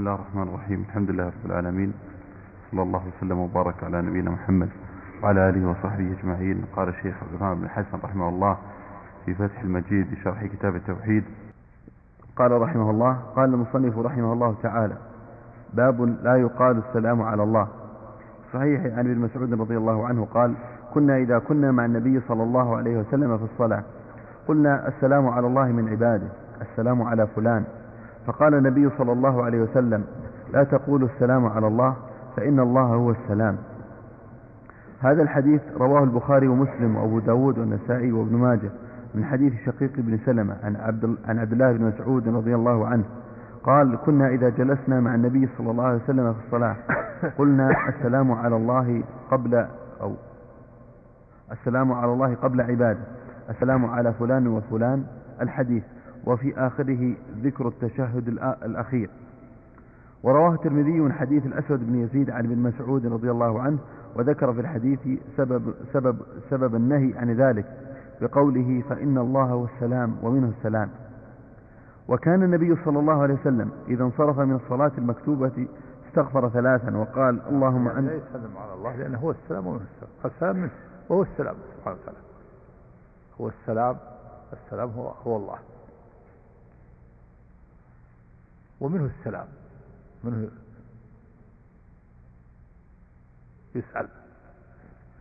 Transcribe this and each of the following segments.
بسم الله الرحمن الرحيم. الحمد لله رب العالمين. صلى الله وسلم وبارك على نبينا محمد وعلى آله وصحبه أجمعين. قال الشيخ عبد الرحمن بن حسن رحمه الله في فتح المجيد بشرح كتاب التوحيد. قال رحمه الله قال المصنف رحمه الله تعالى باب لا يقال السلام على الله. صحيح عن ابن مسعود رضي الله عنه قال كنا إذا كنا مع النبي صلى الله عليه وسلم في الصلاة قلنا السلام على الله من عباده السلام على فلان فقال النبي صلى الله عليه وسلم لا تقولوا السلام على الله فإن الله هو السلام. هذا الحديث رواه البخاري ومسلم وأبو داود والنسائي وابن ماجه من حديث شقيق بن سلمة عن عبد, عن عبد الله بن مسعود رضي الله عنه. قال كنا إذا جلسنا مع النبي صلى الله عليه وسلم في الصلاة قلنا السلام على الله قبل أو السلام على الله قبل عباده السلام على فلان وفلان. الحديث وفي آخره ذكر التشهد الأخير. ورواه الترمذي من حديث الأسود بن يزيد عن ابن مسعود رضي الله عنه وذكر في الحديث سبب, سبب, سبب النهي عن ذلك بقوله فإن الله هو السلام ومنه السلام. وكان النبي صلى الله عليه وسلم إذا انصرف من الصلاة المكتوبة استغفر ثلاثا وقال اللهم أنت لا يسلم على الله لأنه هو السلام ومنه السلام. السلام منه وهو السلام سبحانه وتعالى. هو السلام السلام هو, هو الله. ومنه السلام منه يسأل.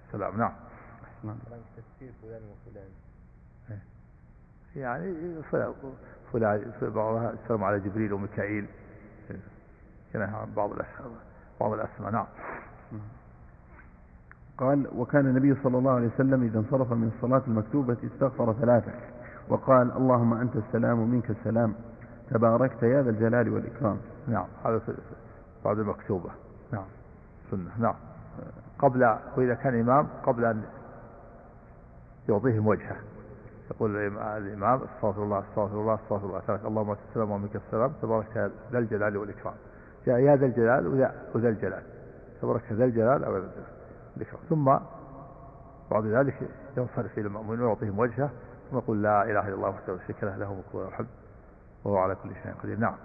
السلام نعم. تفسير فلان وفلان. يعني فلان بعضها السلام على جبريل وميكائيل. كان بعض الأسماء بعض الأسماء نعم. قال وكان النبي صلى الله عليه وسلم إذا انصرف من الصلاة المكتوبة استغفر ثلاثة. وقال اللهم أنت السلام ومنك السلام. تباركت يا ذا الجلال والإكرام. نعم. هذا بعد المكتوبة. نعم. سنة. نعم. قبل وإذا كان إمام قبل أن يعطيهم وجهه. يقول الإمام استغفر الله استغفر الله استغفر الله. ثلاث اللهم السلام ومنك السلام. تبارك ذا الجلال والإكرام. يا ذا الجلال وذا الجلال. تبارك ذا الجلال أو الإكرام. ثم بعد ذلك ينصرف إلى المأمون ويعطيهم وجهه. ثم يقول لا إله إلا الله وحده لا شريك له له الحمد. وهو على كل شيء قدير. نعم.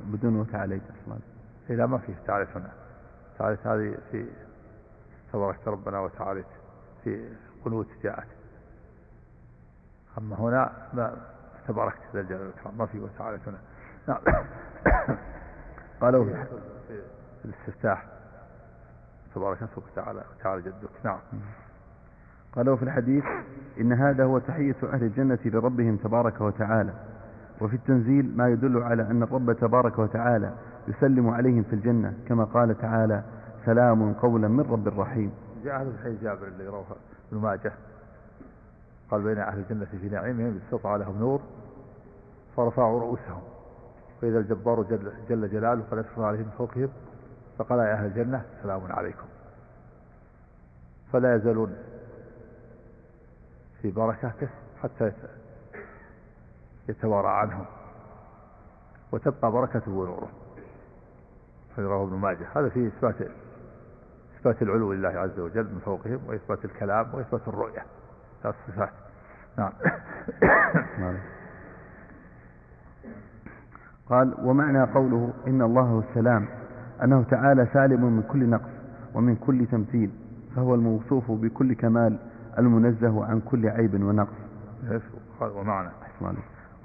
بدون وتعاليت أصلا. إذا ما فيه تعاليت هنا. تعاليت هذه في تباركت ربنا وتعاليت في قنوت جاءت. أما هنا ما تباركت ذا الجلال والإكرام. ما في وتعالى هنا. نعم. قالوا في الاستفتاح. تبارك اسمك وتعالى وتعالى جدك. نعم. قالوا في الحديث إن هذا هو تحية أهل الجنة لربهم تبارك وتعالى. وفي التنزيل ما يدل على أن الرب تبارك وتعالى يسلم عليهم في الجنة كما قال تعالى سلام قولا من رب رحيم. جاء هذا الحديث جابر اللي رواه ابن ماجه. قال بين أهل الجنة في نعيمهم استطاع لهم نور فرفعوا رؤوسهم. فإذا الجبار جل, جل جلاله فلا يشفى عليهم فوقهم. فقال يا أهل الجنة سلام عليكم. فلا يزالون في بركته حتى يتوارى عنهم وتبقى بركته ونوره. رواه ابن ماجه. هذا فيه إثبات إثبات العلو لله عز وجل من فوقهم وإثبات الكلام وإثبات الرؤية. ثلاث صفات. نعم. قال ومعنى قوله إن الله هو السلام أنه تعالى سالم من كل نقص ومن كل تمثيل فهو الموصوف بكل كمال المنزه عن كل عيب ونقص. ومعنى.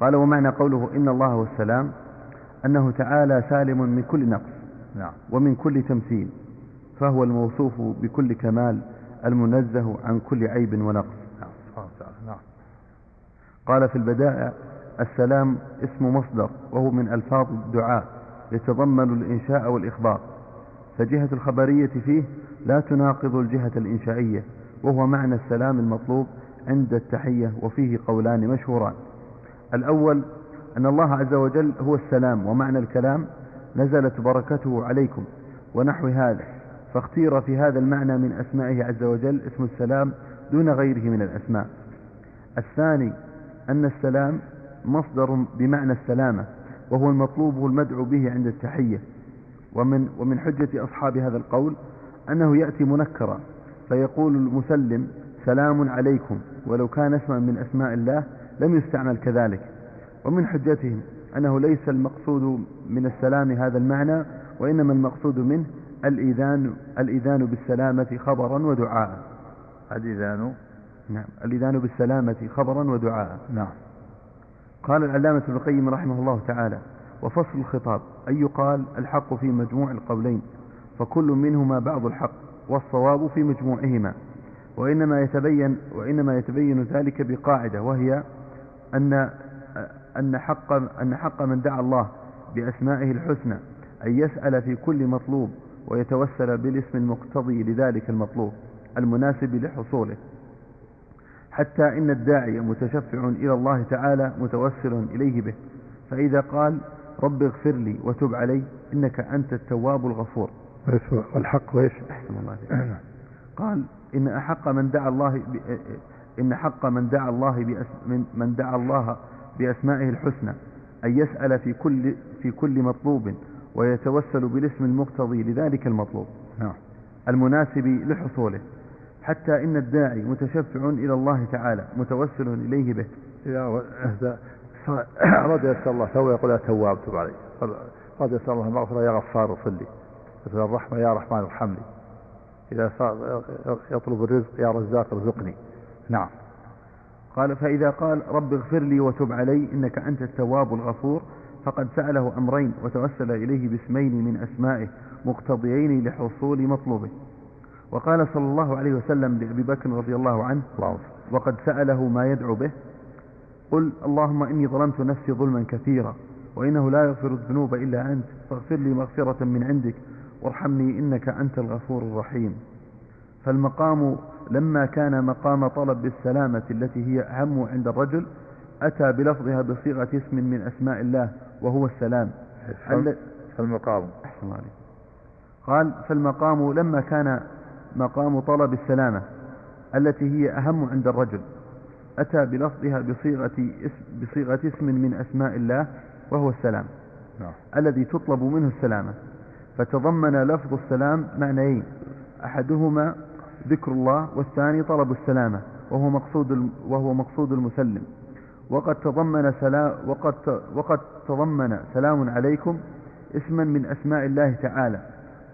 قال ومعنى قوله إن الله هو السلام أنه تعالى سالم من كل نقص نعم ومن كل تمثيل فهو الموصوف بكل كمال المنزه عن كل عيب ونقص نعم قال في البدائع السلام اسم مصدر وهو من ألفاظ الدعاء يتضمن الإنشاء والإخبار فجهة الخبرية فيه لا تناقض الجهة الإنشائية وهو معنى السلام المطلوب عند التحية وفيه قولان مشهوران. الأول أن الله عز وجل هو السلام ومعنى الكلام نزلت بركته عليكم ونحو هذا فاختير في هذا المعنى من أسمائه عز وجل اسم السلام دون غيره من الأسماء. الثاني أن السلام مصدر بمعنى السلامة وهو المطلوب والمدعو به عند التحية. ومن, ومن حجة أصحاب هذا القول أنه يأتي منكرا فيقول المسلم سلام عليكم ولو كان اسما من أسماء الله لم يستعمل كذلك. ومن حجتهم أنه ليس المقصود من السلام هذا المعنى وإنما المقصود منه الإذان الإذان بالسلامة خبرا ودعاء. الإذان نعم. الإذان بالسلامة خبرا ودعاء. نعم. قال العلامة ابن القيم رحمه الله تعالى وفصل الخطاب أن يقال الحق في مجموع القولين فكل منهما بعض الحق والصواب في مجموعهما. وإنما يتبين وإنما يتبين ذلك بقاعدة وهي أن أن حق أن حق من دعا الله بأسمائه الحسنى أن يسأل في كل مطلوب ويتوسل بالاسم المقتضي لذلك المطلوب المناسب لحصوله. حتى إن الداعي متشفع إلى الله تعالى متوسل إليه به. فإذا قال رب اغفر لي وتب علي إنك أنت التواب الغفور. والحق وإيش أحسن الله قال إن أحق من دعا الله. إن حق من دعا الله بأس... من... دعا الله بأسمائه الحسنى أن يسأل في كل في كل مطلوب ويتوسل بالاسم المقتضي لذلك المطلوب. نعم. المناسب لحصوله. حتى إن الداعي متشفع إلى الله تعالى متوسل إليه به. إذا أراد يسأل الله تو يقول يا تواب تب علي أراد يسأل الله المغفرة يا غفار اغفر لي. مثل الرحمة يا رحمن ارحمني. إذا يطلب الرزق يا رزاق ارزقني. نعم. قال فإذا قال رب اغفر لي وتب علي إنك أنت التواب الغفور فقد سأله أمرين وتوسل إليه باسمين من أسمائه مقتضيين لحصول مطلوبه. وقال صلى الله عليه وسلم لأبي بكر رضي الله عنه وقد سأله ما يدعو به قل اللهم إني ظلمت نفسي ظلما كثيرا وإنه لا يغفر الذنوب إلا أنت فاغفر لي مغفرة من عندك وارحمني إنك أنت الغفور الرحيم. فالمقام لما كان مقام طلب بالسلامة التي هي أهم عند الرجل أتى بلفظها بصيغة اسم من أسماء الله وهو السلام. فالمقام. أحسن الله قال فالمقام لما كان مقام طلب السلامة التي هي أهم عند الرجل. أتى بلفظها بصيغة اسم, بصيغة اسم من أسماء الله وهو السلام. نعم. الذي تطلب منه السلامة. فتضمن لفظ السلام معنيين. أحدهما ذكر الله والثاني طلب السلامة وهو مقصود وهو مقصود المسلم. وقد تضمن سلام وقد وقد تضمن سلام عليكم اسما من أسماء الله تعالى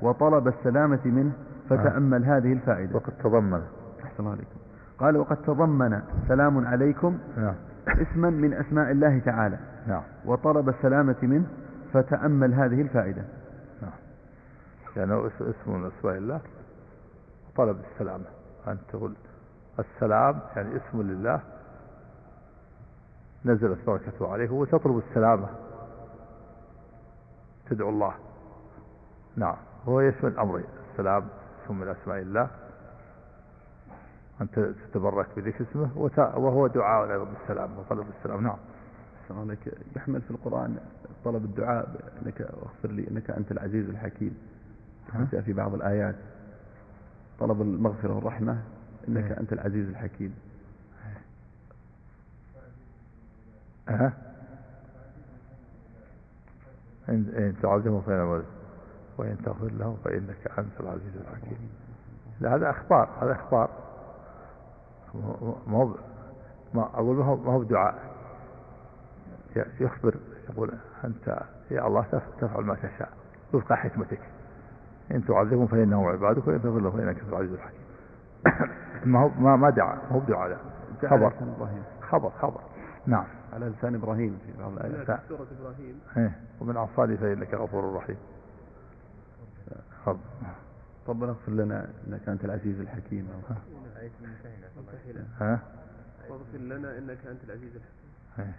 وطلب السلامة منه فتأمل هذه الفائدة. وقد تضمن. أحسن عليكم. قال وقد تضمن سلام عليكم نعم. اسما من أسماء الله تعالى. نعم. وطلب السلامة منه فتأمل هذه الفائدة. نعم. يعني اسم من أسماء الله؟ طلب السلامة. أن تقول السلام يعني اسم لله نزلت بركته عليه وتطلب السلامة. تدعو الله. نعم. هو يشمل أمرين السلام اسم من أسماء الله. أن تتبرك بذكر اسمه وهو دعاء أيضا بالسلام وطلب السلام. نعم. عليك. يحمل في القرآن طلب الدعاء انك اغفر لي إنك أنت العزيز الحكيم. جاء في بعض الآيات. طلب المغفرة والرحمة إيه. أنت العزيز الحكيم. ها إن تعظمه فإن وإن تغفر له فإنك أنت العزيز الحكيم. لا هذا أخبار هذا أخبار. ما هو ما أقول ما هو ما هو بدعاء. يخبر يقول أنت يا الله تفعل ما تشاء. وفق حكمتك. إن تعذبهم فإنهم عبادك وإن تغفر لهم فإنك أنت العزيز الحكيم. ما هو ما ما دعا ما هو بدعاء خبر. خبر خبر. نعم. على لسان إبراهيم في بعض الآيات. سورة إبراهيم. إيه. ومن عصاني فإنك غفور رحيم. خب ربنا اغفر لنا إنك أنت العزيز الحكيم. ها. واغفر لنا إنك أنت العزيز الحكيم.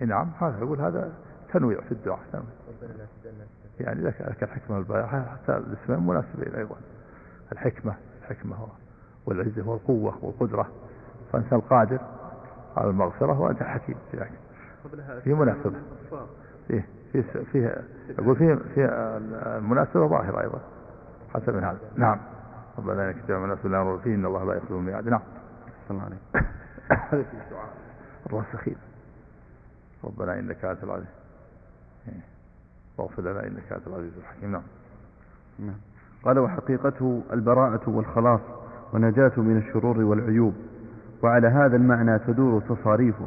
اي نعم هذا يقول هذا تنويع في الدعاء تنويع يعني لك الحكمة البارحة حتى الاسمين مناسبين أيضا. الحكمة الحكمة والعزة والقوة والقدرة. فأنت القادر على المغفرة وأنت حكيم في في مناسبة فيه فيه فيه يقول فيه فيه المناسبة ظاهرة أيضا. حسب من هذا. نعم. ربنا إنك تجمع الناس لا فيه إن الله لا يخلو الميعاد. نعم. صلى الله عليه هذا في الدعاء الراسخين ربنا إنك أنت العزيز. واغفر لنا إنك أنت العزيز الحكيم. نعم. نعم. قال وحقيقته البراءة والخلاص ونجاة من الشرور والعيوب وعلى هذا المعنى تدور تصاريفه.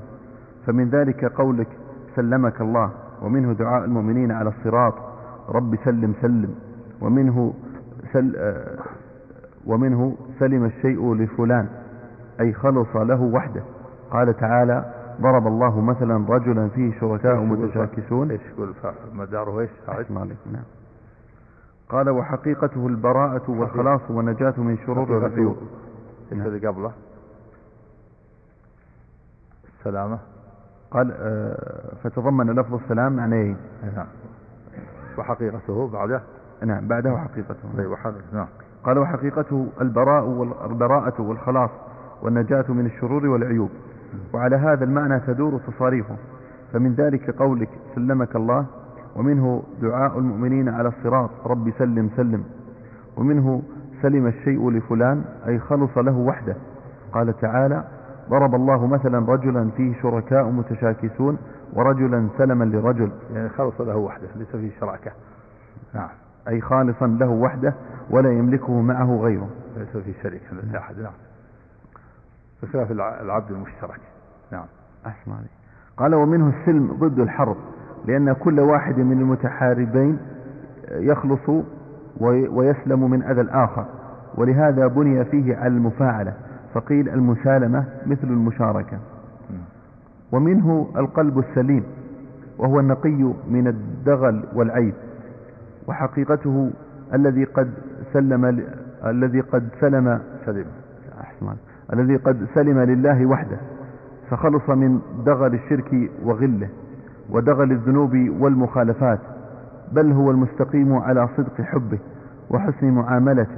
فمن ذلك قولك سلمك الله ومنه دعاء المؤمنين على الصراط رب سلم سلم. ومنه سل آه، ومنه سلم الشيء لفلان أي خلص له وحده. قال تعالى ضرب الله مثلا رجلا فيه شركاء متشاكسون. إيش يقول؟ مداره إيش؟ لك نعم. قال وحقيقته البراءة والخلاص والنجاة من شرور العيوب إيش اللي قبله؟ السلامة. قال آه فتضمن لفظ السلام معنيين نعم. وحقيقته بعده؟ نعم بعده حقيقته. طيب نعم. قال وحقيقته البراء والبراءة والخلاص والنجاة من الشرور والعيوب. وعلى هذا المعنى تدور تصاريفه فمن ذلك قولك سلمك الله ومنه دعاء المؤمنين على الصراط رب سلم سلم. ومنه سلم الشيء لفلان أي خلص له وحده. قال تعالى ضرب الله مثلا رجلا فيه شركاء متشاكسون ورجلا سلما لرجل. يعني خلص له وحده ليس فيه شراكة. نعم. أي خالصا له وحده ولا يملكه معه غيره. ليس فيه شريك أحد نعم. بخلاف العبد المشترك. نعم. أحسن عليك. قال ومنه السلم ضد الحرب لأن كل واحد من المتحاربين يخلص ويسلم من أذى الآخر ولهذا بني فيه على المفاعلة. فقيل المسالمة مثل المشاركة. ومنه القلب السليم وهو النقي من الدغل والعيب. وحقيقته الذي قد سلم الذي قد سلم سلم أحسن الذي قد سلم لله وحده فخلص من دغل الشرك وغله ودغل الذنوب والمخالفات بل هو المستقيم على صدق حبه وحسن معاملته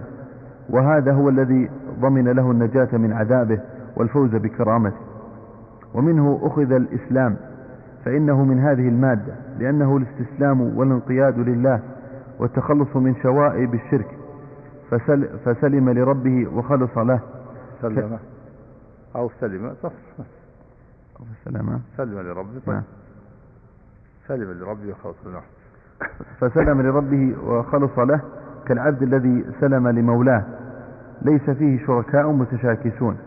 وهذا هو الذي ضمن له النجاة من عذابه والفوز بكرامته. ومنه أخذ الإسلام فإنه من هذه المادة لأنه الاستسلام والانقياد لله والتخلص من شوائب الشرك فسل فسلم لربه وخلص له. سلم. أو سلم. صف سلم سلم لربه طيب. نعم. سلم لربه وخلص له. فسلم لربه وخلص له كالعبد الذي سلم لمولاه. ليس فيه شركاء متشاكسون.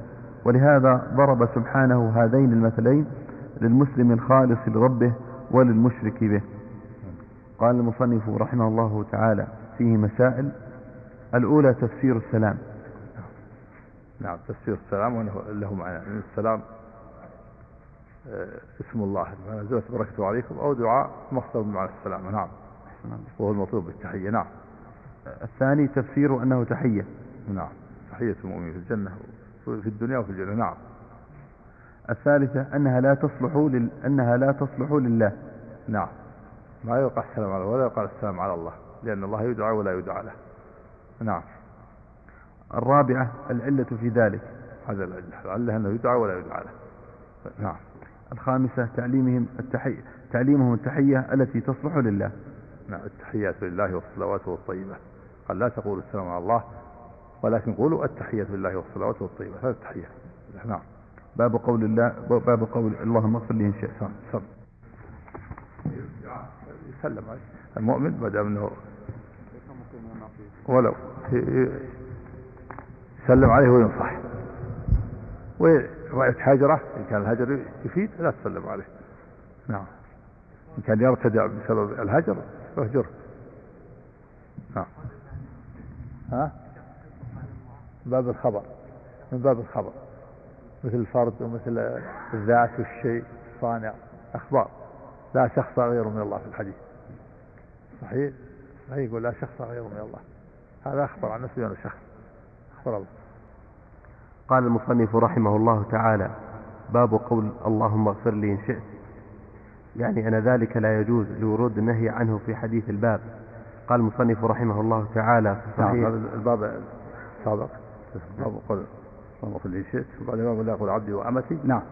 ولهذا ضرب سبحانه هذين المثلين للمسلم الخالص لربه وللمشرك به. قال المصنف رحمه الله تعالى فيه مسائل. الأولى تفسير السلام. نعم تفسير السلام له معنى. السلام آه، اسم الله. نزلت بركته عليكم أو دعاء مصدر بمعنى السلام. نعم. وهو المطلوب بالتحية. نعم. الثاني تفسير أنه تحية. نعم. تحية المؤمن في الجنة في الدنيا وفي الجنة. نعم. الثالثة أنها لا تصلح لل... أنها لا تصلح لله. نعم. ما يوقع السلام على ولا يوقع السلام على الله لأن الله يدعى ولا يدعى له. نعم. الرابعة العلة في ذلك. هذا العلة أنه يدعى ولا يدعى له. نعم. الخامسة تعليمهم التحية تعليمهم التحية التي تصلح لله. نعم التحيات لله والصلوات والطيبة. قال لا تقولوا السلام على الله ولكن قولوا التحية لله والصلوات والطيبة. هذا التحية. نعم. باب قول الله باب قول اللهم اغفر لي إن شئت. سم يسلم المؤمن ما دام انه ولو يسلم عليه وينصح. ورأيت حجرة إن كان الهجر يفيد لا تسلم عليه. نعم. إن كان يرتدع بسبب الهجر فاهجره نعم. ها؟ باب الخبر. من باب الخبر. مثل الفرد ومثل الذات والشيء صانع أخبار. لا شخص غير من الله في الحديث. صحيح؟ صحيح يقول لا شخص غير من الله. هذا أخبر عن نفسه أنه شخص. أخبر الله. قال المصنف رحمه الله تعالى باب قول اللهم اغفر لي إن شئت. يعني أن ذلك لا يجوز لورود النهي عنه في حديث الباب. قال المصنف رحمه الله تعالى في صحيح نعم الباب السابق باب قول اللهم اغفر لي شئت وقال الإمام لا يقول عبدي وأمتي. نعم.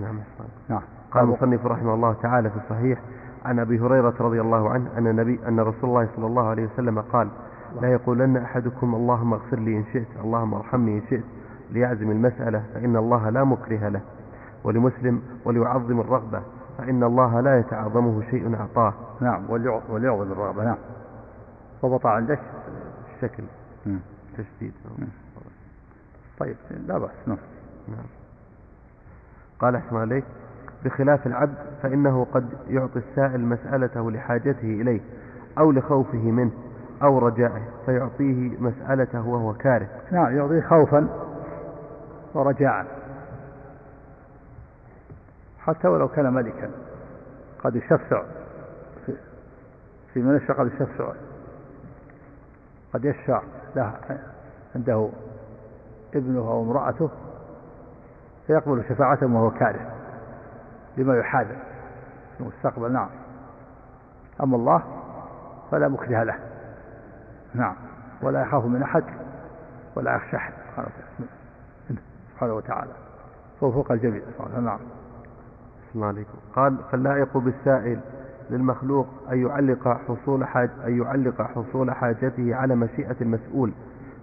نعم. نعم. قال المصنف رحمه الله تعالى في الصحيح عن أبي هريرة رضي الله عنه أن النبي أن رسول الله صلى الله عليه وسلم قال لا يقولن أحدكم اللهم اغفر لي إن شئت اللهم ارحمني إن شئت ليعزم المسألة فإن الله لا مكره له. ولمسلم وليعظم الرغبة فإن الله لا يتعظمه شيء أعطاه. نعم وليعظم الرغبة نعم. ضبط عندك الشكل. تشديد. طيب لا بأس نعم. نعم. قال أحسن عليك بخلاف العبد فإنه قد يعطي السائل مسألته لحاجته إليه أو لخوفه منه. أو رجائه فيعطيه مسألته وهو كاره. نعم يعطيه خوفا ورجاء حتى ولو كان ملكا قد يشفع في, في من يشفع قد يشفع قد يشفع له عنده ابنه أو امرأته فيقبل شفاعتهم وهو كاره لما يحاذر في المستقبل. نعم أما الله فلا مكره له. نعم. ولا يخاف من أحد ولا يخشى أحد. سبحانه وتعالى. فهو فوق الجميع. نعم. الله عليكم. قال فاللائق بالسائل للمخلوق أن يعلق حصول حاج أن يعلق حصول حاجته على مشيئة المسؤول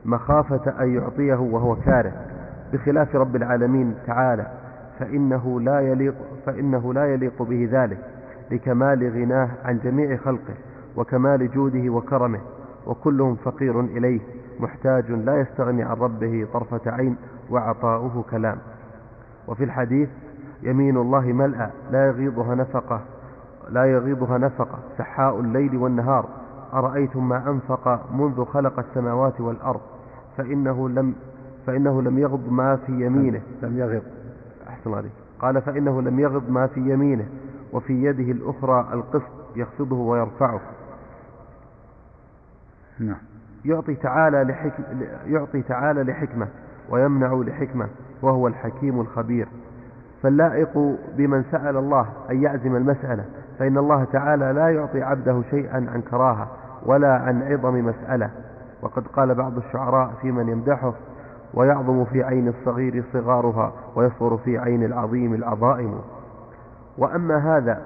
مخافة أن يعطيه وهو كاره. بخلاف رب العالمين تعالى فإنه لا يليق فإنه لا يليق به ذلك لكمال غناه عن جميع خلقه وكمال جوده وكرمه. وكلهم فقير إليه محتاج لا يستغني عن ربه طرفة عين وعطاؤه كلام. وفي الحديث يمين الله ملأى لا يغيضها نفقة لا يغيضها نفقة سحاء الليل والنهار. أرأيتم ما أنفق منذ خلق السماوات والأرض؟ فإنه لم فإنه لم يغض ما في يمينه. لم يغض. أحسن عليك. قال فإنه لم يغض ما في يمينه وفي يده الأخرى القسط يخفضه ويرفعه. نعم. يعطي تعالى لحكم يعطي تعالى لحكمة ويمنع لحكمة وهو الحكيم الخبير. فاللائق بمن سأل الله أن يعزم المسألة فإن الله تعالى لا يعطي عبده شيئا عن كراهة ولا عن عظم مسألة. وقد قال بعض الشعراء في من يمدحه ويعظم في عين الصغير صغارها ويصغر في عين العظيم العظائم. وأما هذا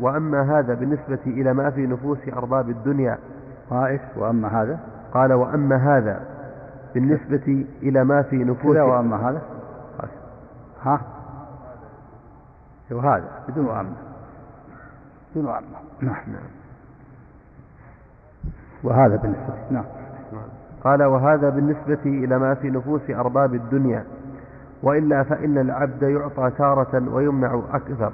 وأما هذا بالنسبة إلى ما في نفوس أرباب الدنيا قائف وأما هذا؟ قال وأما هذا بالنسبة إلى ما في نفوس وأما هذا؟ ها؟ وهذا بدون وأما. بدون وأما. نعم. وهذا بالنسبة نعم. قال وهذا بالنسبة إلى ما في نفوس أرباب الدنيا. وإلا فإن العبد يعطى تارة ويمنع أكثر.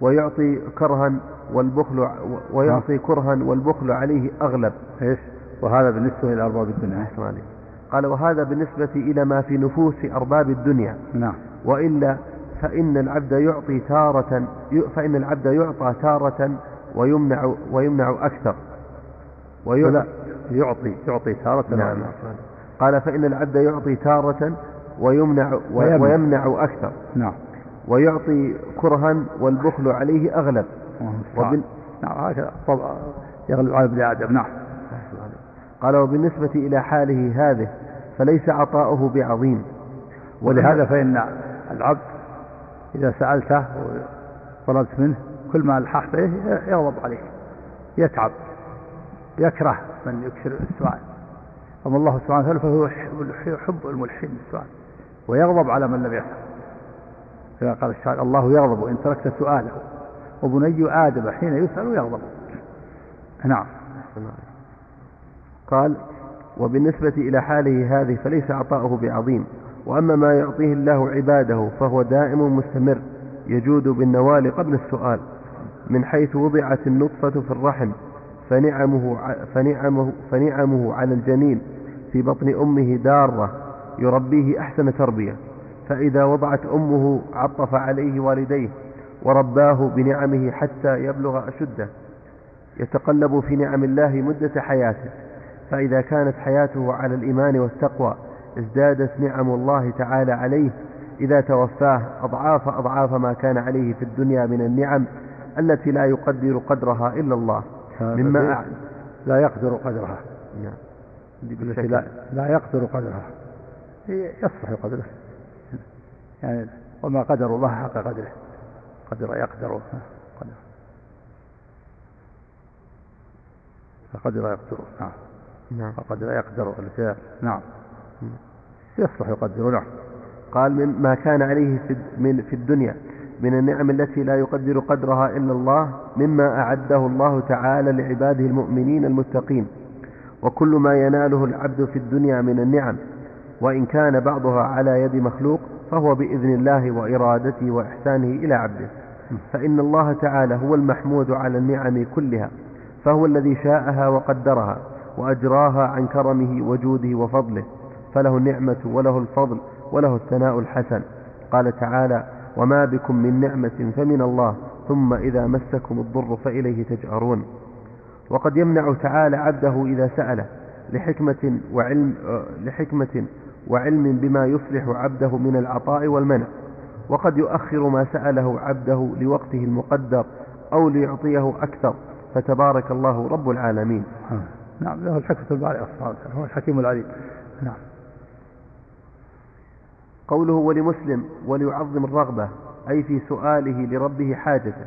ويعطي كرها والبخل ويعطي كرها والبخل عليه أغلب. إيش؟ وهذا بالنسبة إلى أرباب الدنيا. قال وهذا بالنسبة إلى ما في نفوس أرباب الدنيا. نعم. وإلا فإن العبد يعطي تارة فإن العبد يعطى تارة ويمنع ويمنع أكثر. ويعطي يعطي يعطي تارة نعم. قال فإن العبد يعطي تارة ويمنع. ويمنع أكثر. نعم. ويعطي كرها والبخل عليه أغلب. وبن... نعم هكذا. يغلب على ابن آدم. نعم. قال وبالنسبة إلى حاله هذه فليس عطاؤه بعظيم. ولهذا فإن العبد إذا سألته وطلبت منه كل ما ألححت به يغضب عليك يتعب يكره من يكثر السؤال. أما الله سبحانه وتعالى فهو يحب الملحين بالسؤال ويغضب على من لم يسأل كما قال الشاعر الله يغضب إن تركت سؤاله. وبني آدم حين يسأل يغضب. نعم. قال وبالنسبة إلى حاله هذه فليس عطاؤه بعظيم وأما ما يعطيه الله عباده فهو دائم مستمر يجود بالنوال قبل السؤال من حيث وضعت النطفة في الرحم فنعمه, فنعمه, فنعمه على الجنين في بطن أمه دارة يربيه أحسن تربية. فإذا وضعت أمه عطف عليه والديه ورباه بنعمه حتى يبلغ أشده. يتقلب في نعم الله مدة حياته. فإذا كانت حياته على الإيمان والتقوى ازدادت نعم الله تعالى عليه. إذا توفاه أضعاف أضعاف ما كان عليه في الدنيا من النعم التي لا يقدر قدرها إلا الله. مما أعلم. لا يقدر قدرها. نعم. لا, لا يقدر قدرها. يصلح. قدره يعني وما قدر الله حق قدره. قدر يقدر. قدر. فقدر يقدر. نعم. نعم. فقدر يقدر نعم. يصلح يقدر. نعم. قال من ما كان عليه في من في الدنيا من النعم التي لا يقدر قدرها إلا الله مما أعده الله تعالى لعباده المؤمنين المتقين. وكل ما يناله العبد في الدنيا من النعم وإن كان بعضها على يد مخلوق فهو بإذن الله وإرادته وإحسانه إلى عبده. فإن الله تعالى هو المحمود على النعم كلها فهو الذي شاءها وقدرها وأجراها عن كرمه وجوده وفضله فله النعمة وله الفضل وله الثناء الحسن. قال تعالى وما بكم من نعمة فمن الله ثم إذا مسكم الضر فإليه تجأرون. وقد يمنع تعالى عبده إذا سأله لحكمة وعلم, لحكمة وعلم بما يصلح عبده من العطاء والمنع وقد يؤخر ما سأله عبده لوقته المقدر أو ليعطيه أكثر فتبارك الله رب العالمين. نعم. له الحكمة البارئة هو الحكيم العليم. نعم. قوله ولمسلم وليعظم الرغبة أي في سؤاله لربه حاجته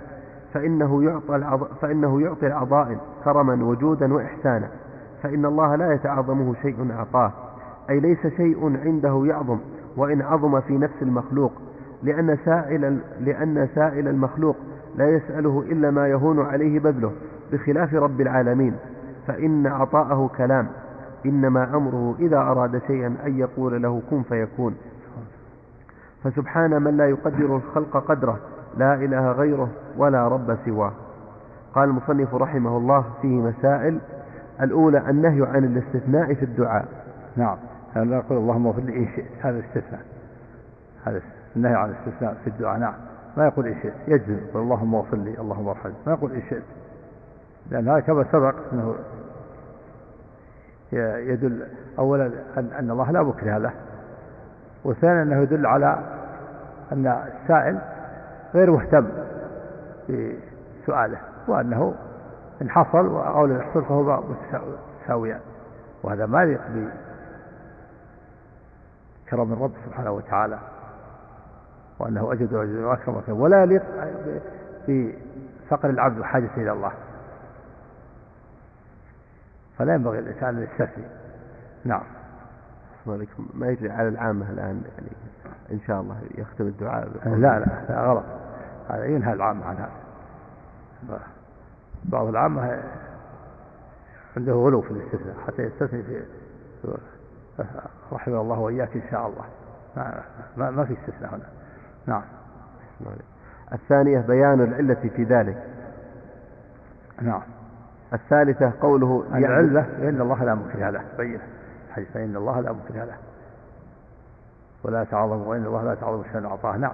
فإنه يعطى العض... فإنه يعطي العظائم كرما وجودا وإحسانا فإن الله لا يتعظمه شيء أعطاه أي ليس شيء عنده يعظم وإن عظم في نفس المخلوق لأن سائل لأن سائل المخلوق لا يسأله إلا ما يهون عليه بذله بخلاف رب العالمين. فإن عطاءه كلام إنما أمره إذا أراد شيئا أن يقول له كن فيكون. فسبحان من لا يقدر الخلق قدره لا إله غيره ولا رب سواه. قال المصنف رحمه الله فيه مسائل الأولى النهي عن الاستثناء في الدعاء. نعم. لا يقول اللهم اغفر لي إن شئت. هذا الاستثناء هذا النهي عن الاستثناء في الدعاء. نعم. ما يقول إن شئت. يجزم. اللهم اغفر لي اللهم ارحمني. ما يقول إن شئت. لأن هذا كما سبق أنه يدل أولا أن الله لا مكره له. وثانيا أنه يدل على أن السائل غير مهتم بسؤاله وأنه إن حصل أو لم يحصل فهو متساويان. وهذا ما يليق بكرم الرب سبحانه وتعالى وأنه أجد وأجد وأكرم وأكرم ولا يليق بفقر العبد وحاجته إلى الله. فلا ينبغي الإنسان أن يستثني. نعم. ما يجري على العامة الآن يعني إن شاء الله يختم الدعاء لا لا, لا غلط. هذا ينهى العامة عن هذا. بعض العامة عنده غلو في الاستثناء حتى يستثني في رحمه الله وإياك إن شاء الله. ما, ما, في استثناء هنا. نعم. الثانية بيان العلة في ذلك. نعم. الثالثة قوله العلة فإن الله لا مكره له بين فإن الله لا مكره له ولا تعظم وإن الله لا تعظم شأن أعطاه. نعم.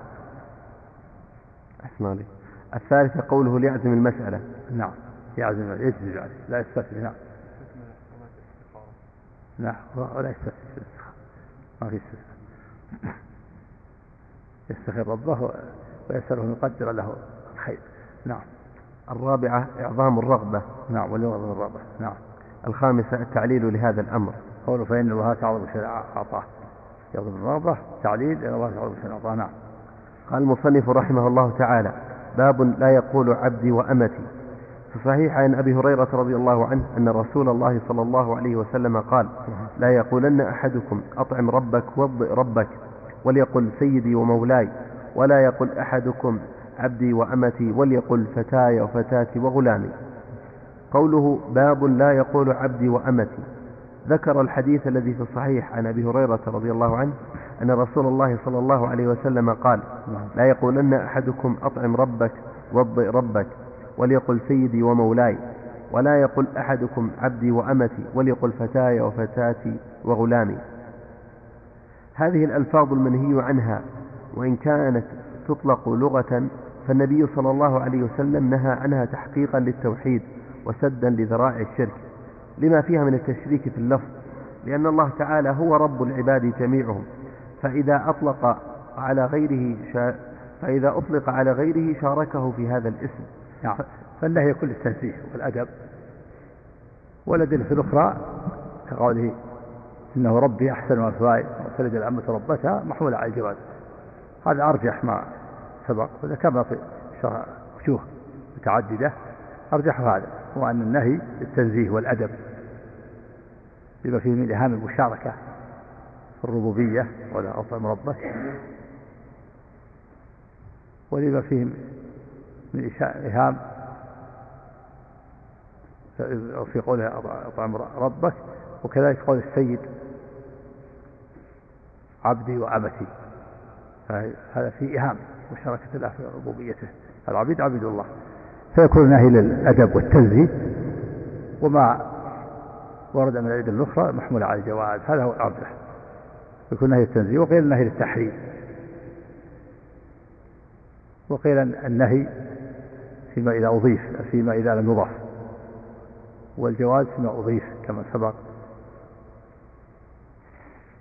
أحسن الثالثة قوله ليعزم المسألة. نعم. يعزم يجزم يعني لا يستثني. نعم. نعم ولا يستثني ما في استثناء يستخير ربه ويسأله أن يقدر له الخير. نعم. الرابعة إعظام الرغبة. نعم وليعظم الرغبة. نعم. الخامسة التعليل لهذا الأمر. قوله فإن الله تعظم شيء أعطاه. يعظم الرغبة تعليل إن الله تعظم شيء أعطاه. نعم. قال المصنف رحمه الله تعالى باب لا يقول عبدي وأمتي. في صحيح عن أبي هريرة رضي الله عنه أن رسول الله صلى الله عليه وسلم قال لا يقولن أحدكم أطعم ربك وضئ ربك وليقل سيدي ومولاي ولا يقل أحدكم عبدي وأمتي وليقل فتاي وفتاتي وغلامي. قوله باب لا يقول عبدي وأمتي. ذكر الحديث الذي في الصحيح عن أبي هريرة رضي الله عنه أن رسول الله صلى الله عليه وسلم قال لا يقولن أحدكم أطعم ربك وضئ ربك وليقل سيدي ومولاي ولا يقل أحدكم عبدي وأمتي وليقل فتاي وفتاتي وغلامي. هذه الألفاظ المنهي عنها وإن كانت تطلق لغة فالنبي صلى الله عليه وسلم نهى عنها تحقيقا للتوحيد وسدا لذرائع الشرك. لما فيها من التشريك في اللفظ لأن الله تعالى هو رب العباد جميعهم. فإذا أطلق على غيره. فإذا أطلق على غيره شاركه في هذا الاسم. نعم. فالنهي كل التنزيه والأدب. والأدلة الأخرى كقوله إنه ربي أحسن مثواي وتلد الأمة ربتها محمولة على الجواز هذا أرجح ما سبق كما في وجوه متعددة أرجح هذا هو أن النهي للتنزيه والأدب. بما فيه من إهام المشاركة في الربوبية ولا أطعم ربك ولما فيه من إهام في قوله أطعم ربك وكذلك قول السيد عبدي وأمتي. هذا في إهام مشاركة الله في ربوبيته العبيد عبيد الله. فيكون نهي للأدب والتنزيه وما ورد من الأيدي الأخرى محمول على الجواز هذا هو الأرجح. يكون نهي التنزيه وقيل النهي للتحريم. وقيل النهي فيما إذا أضيف فيما إذا لم يضاف. والجواز فيما أضيف كما سبق.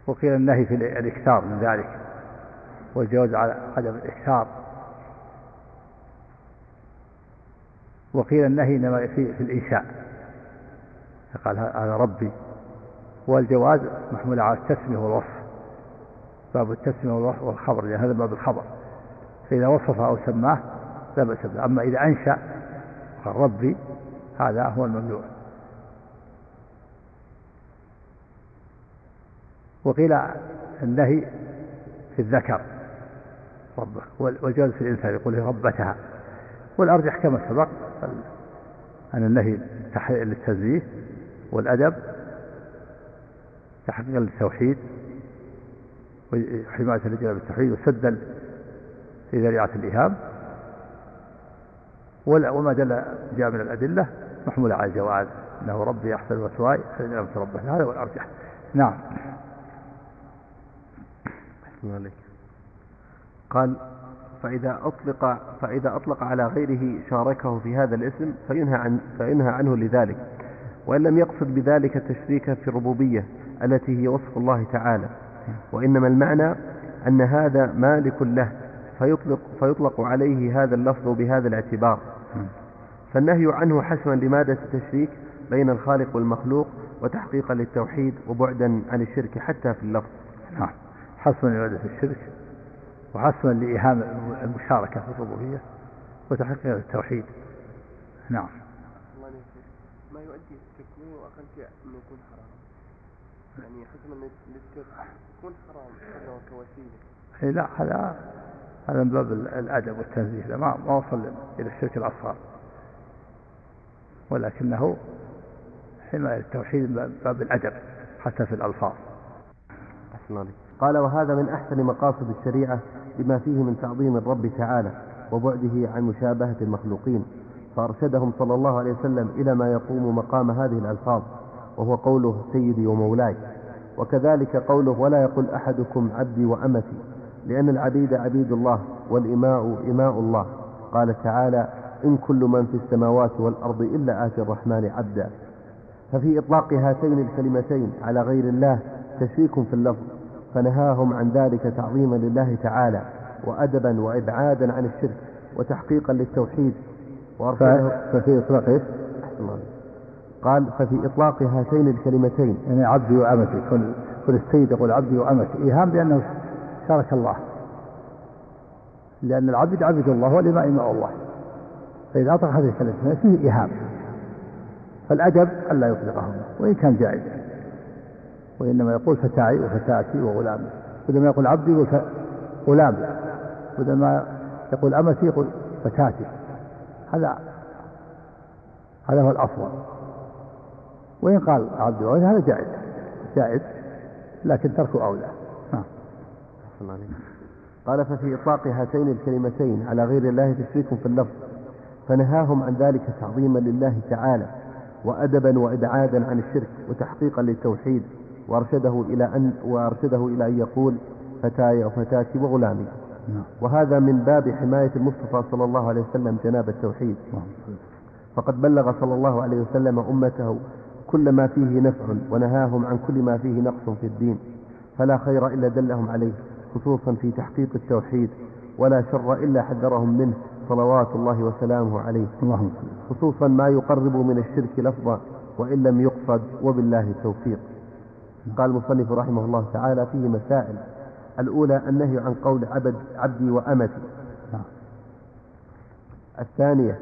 وقيل النهي في الإكثار من ذلك والجواز على عدم الإكثار. وقيل النهي إنما في, في الإنشاء. قال هذا ربي. والجواز محمول على التسمية والوصف. باب التسمية والخبر لأن هذا باب الخبر. فإذا وصف أو سماه لا بأس به أما إذا أنشأ ربي هذا هو الممنوع. وقيل النهي في الذكر. ربه والجواز في الإنسان يقول ربتها. والأرجح كما سبق أن النهي للتنزيه والأدب تحقيق للتوحيد وحماية الرجال بالتوحيد وسدا في ذريعة الإيهام وما دل جاء من الأدلة محمولة على الجواز. أنه ربي أحسن مثواي فإن لم تربه هذا هو الأرجح. نعم. قال فإذا أطلق فإذا أطلق على غيره شاركه في هذا الاسم فينهى عن فينهى عنه لذلك. وإن لم يقصد بذلك التشريك في الربوبية التي هي وصف الله تعالى. وإنما المعنى أن هذا مالك له فيطلق, فيطلق عليه هذا اللفظ بهذا الاعتبار. فالنهي عنه حسما لمادة التشريك بين الخالق والمخلوق وتحقيقا للتوحيد وبعدا عن الشرك حتى في اللفظ. نعم. حسما لمادة الشرك وحسما لإيهام المشاركة في الربوبية وتحقيق للتوحيد. نعم. ما يؤدي التكوين وأقل شيء أنه يكون حرام يعني حسما للتكوين يكون حرام كوسيلة. إيه، لا هذا هذا من باب الأدب والتنزيه ما ما وصل إلى الشرك الأصغر. ولكنه حماية التوحيد من باب الأدب حتى في الألفاظ. قال وهذا من أحسن مقاصد الشريعة بما فيه من تعظيم الرب تعالى وبعده عن مشابهة المخلوقين. فأرشدهم صلى الله عليه وسلم إلى ما يقوم مقام هذه الألفاظ وهو قوله سيدي ومولاي. وكذلك قوله ولا يقل أحدكم عبدي وأمتي. لأن العبيد عبيد الله والإماء إماء الله. قال تعالى إن كل من في السماوات والأرض إلا آتي الرحمن عبدا. ففي إطلاق هاتين الكلمتين على غير الله تشريك في اللفظ فنهاهم عن ذلك تعظيما لله تعالى وأدبا وإبعادا عن الشرك وتحقيقا للتوحيد. ففي إطلاق؟ قال ففي إطلاق هاتين الكلمتين. يعني عبدي وأمتي كل كل السيد يقول عبدي وأمتي. إيهام بأنه شارك الله. لأن العبد عبد الله والإماء إماء الله. فإذا أطلق هذه الكلمتين فيه إيهام فالأدب ألا يطلقهما وإن كان جائزا وإنما يقول فتاعي وفتاتي وغلامي بدل ما يقول عبدي يقول غلامي بدل ما يقول أمتي يقول فتاتي. هذا هذا هو الأفضل. وإن قال عبدي هذا جائز. جائز لكن تركه أولى. نعم قال ففي إطلاق هاتين الكلمتين على غير الله تشريك في اللفظ فنهاهم عن ذلك تعظيما لله تعالى وأدبا وإبعادا عن الشرك وتحقيقا للتوحيد وأرشده إلى أن وأرشده إلى أن يقول فتاي وفتاتي وغلامي نعم. وهذا من باب حماية المصطفى صلى الله عليه وسلم جناب التوحيد نعم. فقد بلغ صلى الله عليه وسلم أمته كل ما فيه نفع ونهاهم عن كل ما فيه نقص في الدين فلا خير إلا دلهم عليه خصوصا في تحقيق التوحيد ولا شر إلا حذرهم منه صلوات الله وسلامه عليه. خصوصا ما يقرب من الشرك لفظا وإن لم يقصد وبالله التوفيق. قال المصنف رحمه الله تعالى فيه مسائل. الأولى النهي عن قول عبد عبدي وأمتي. الثانية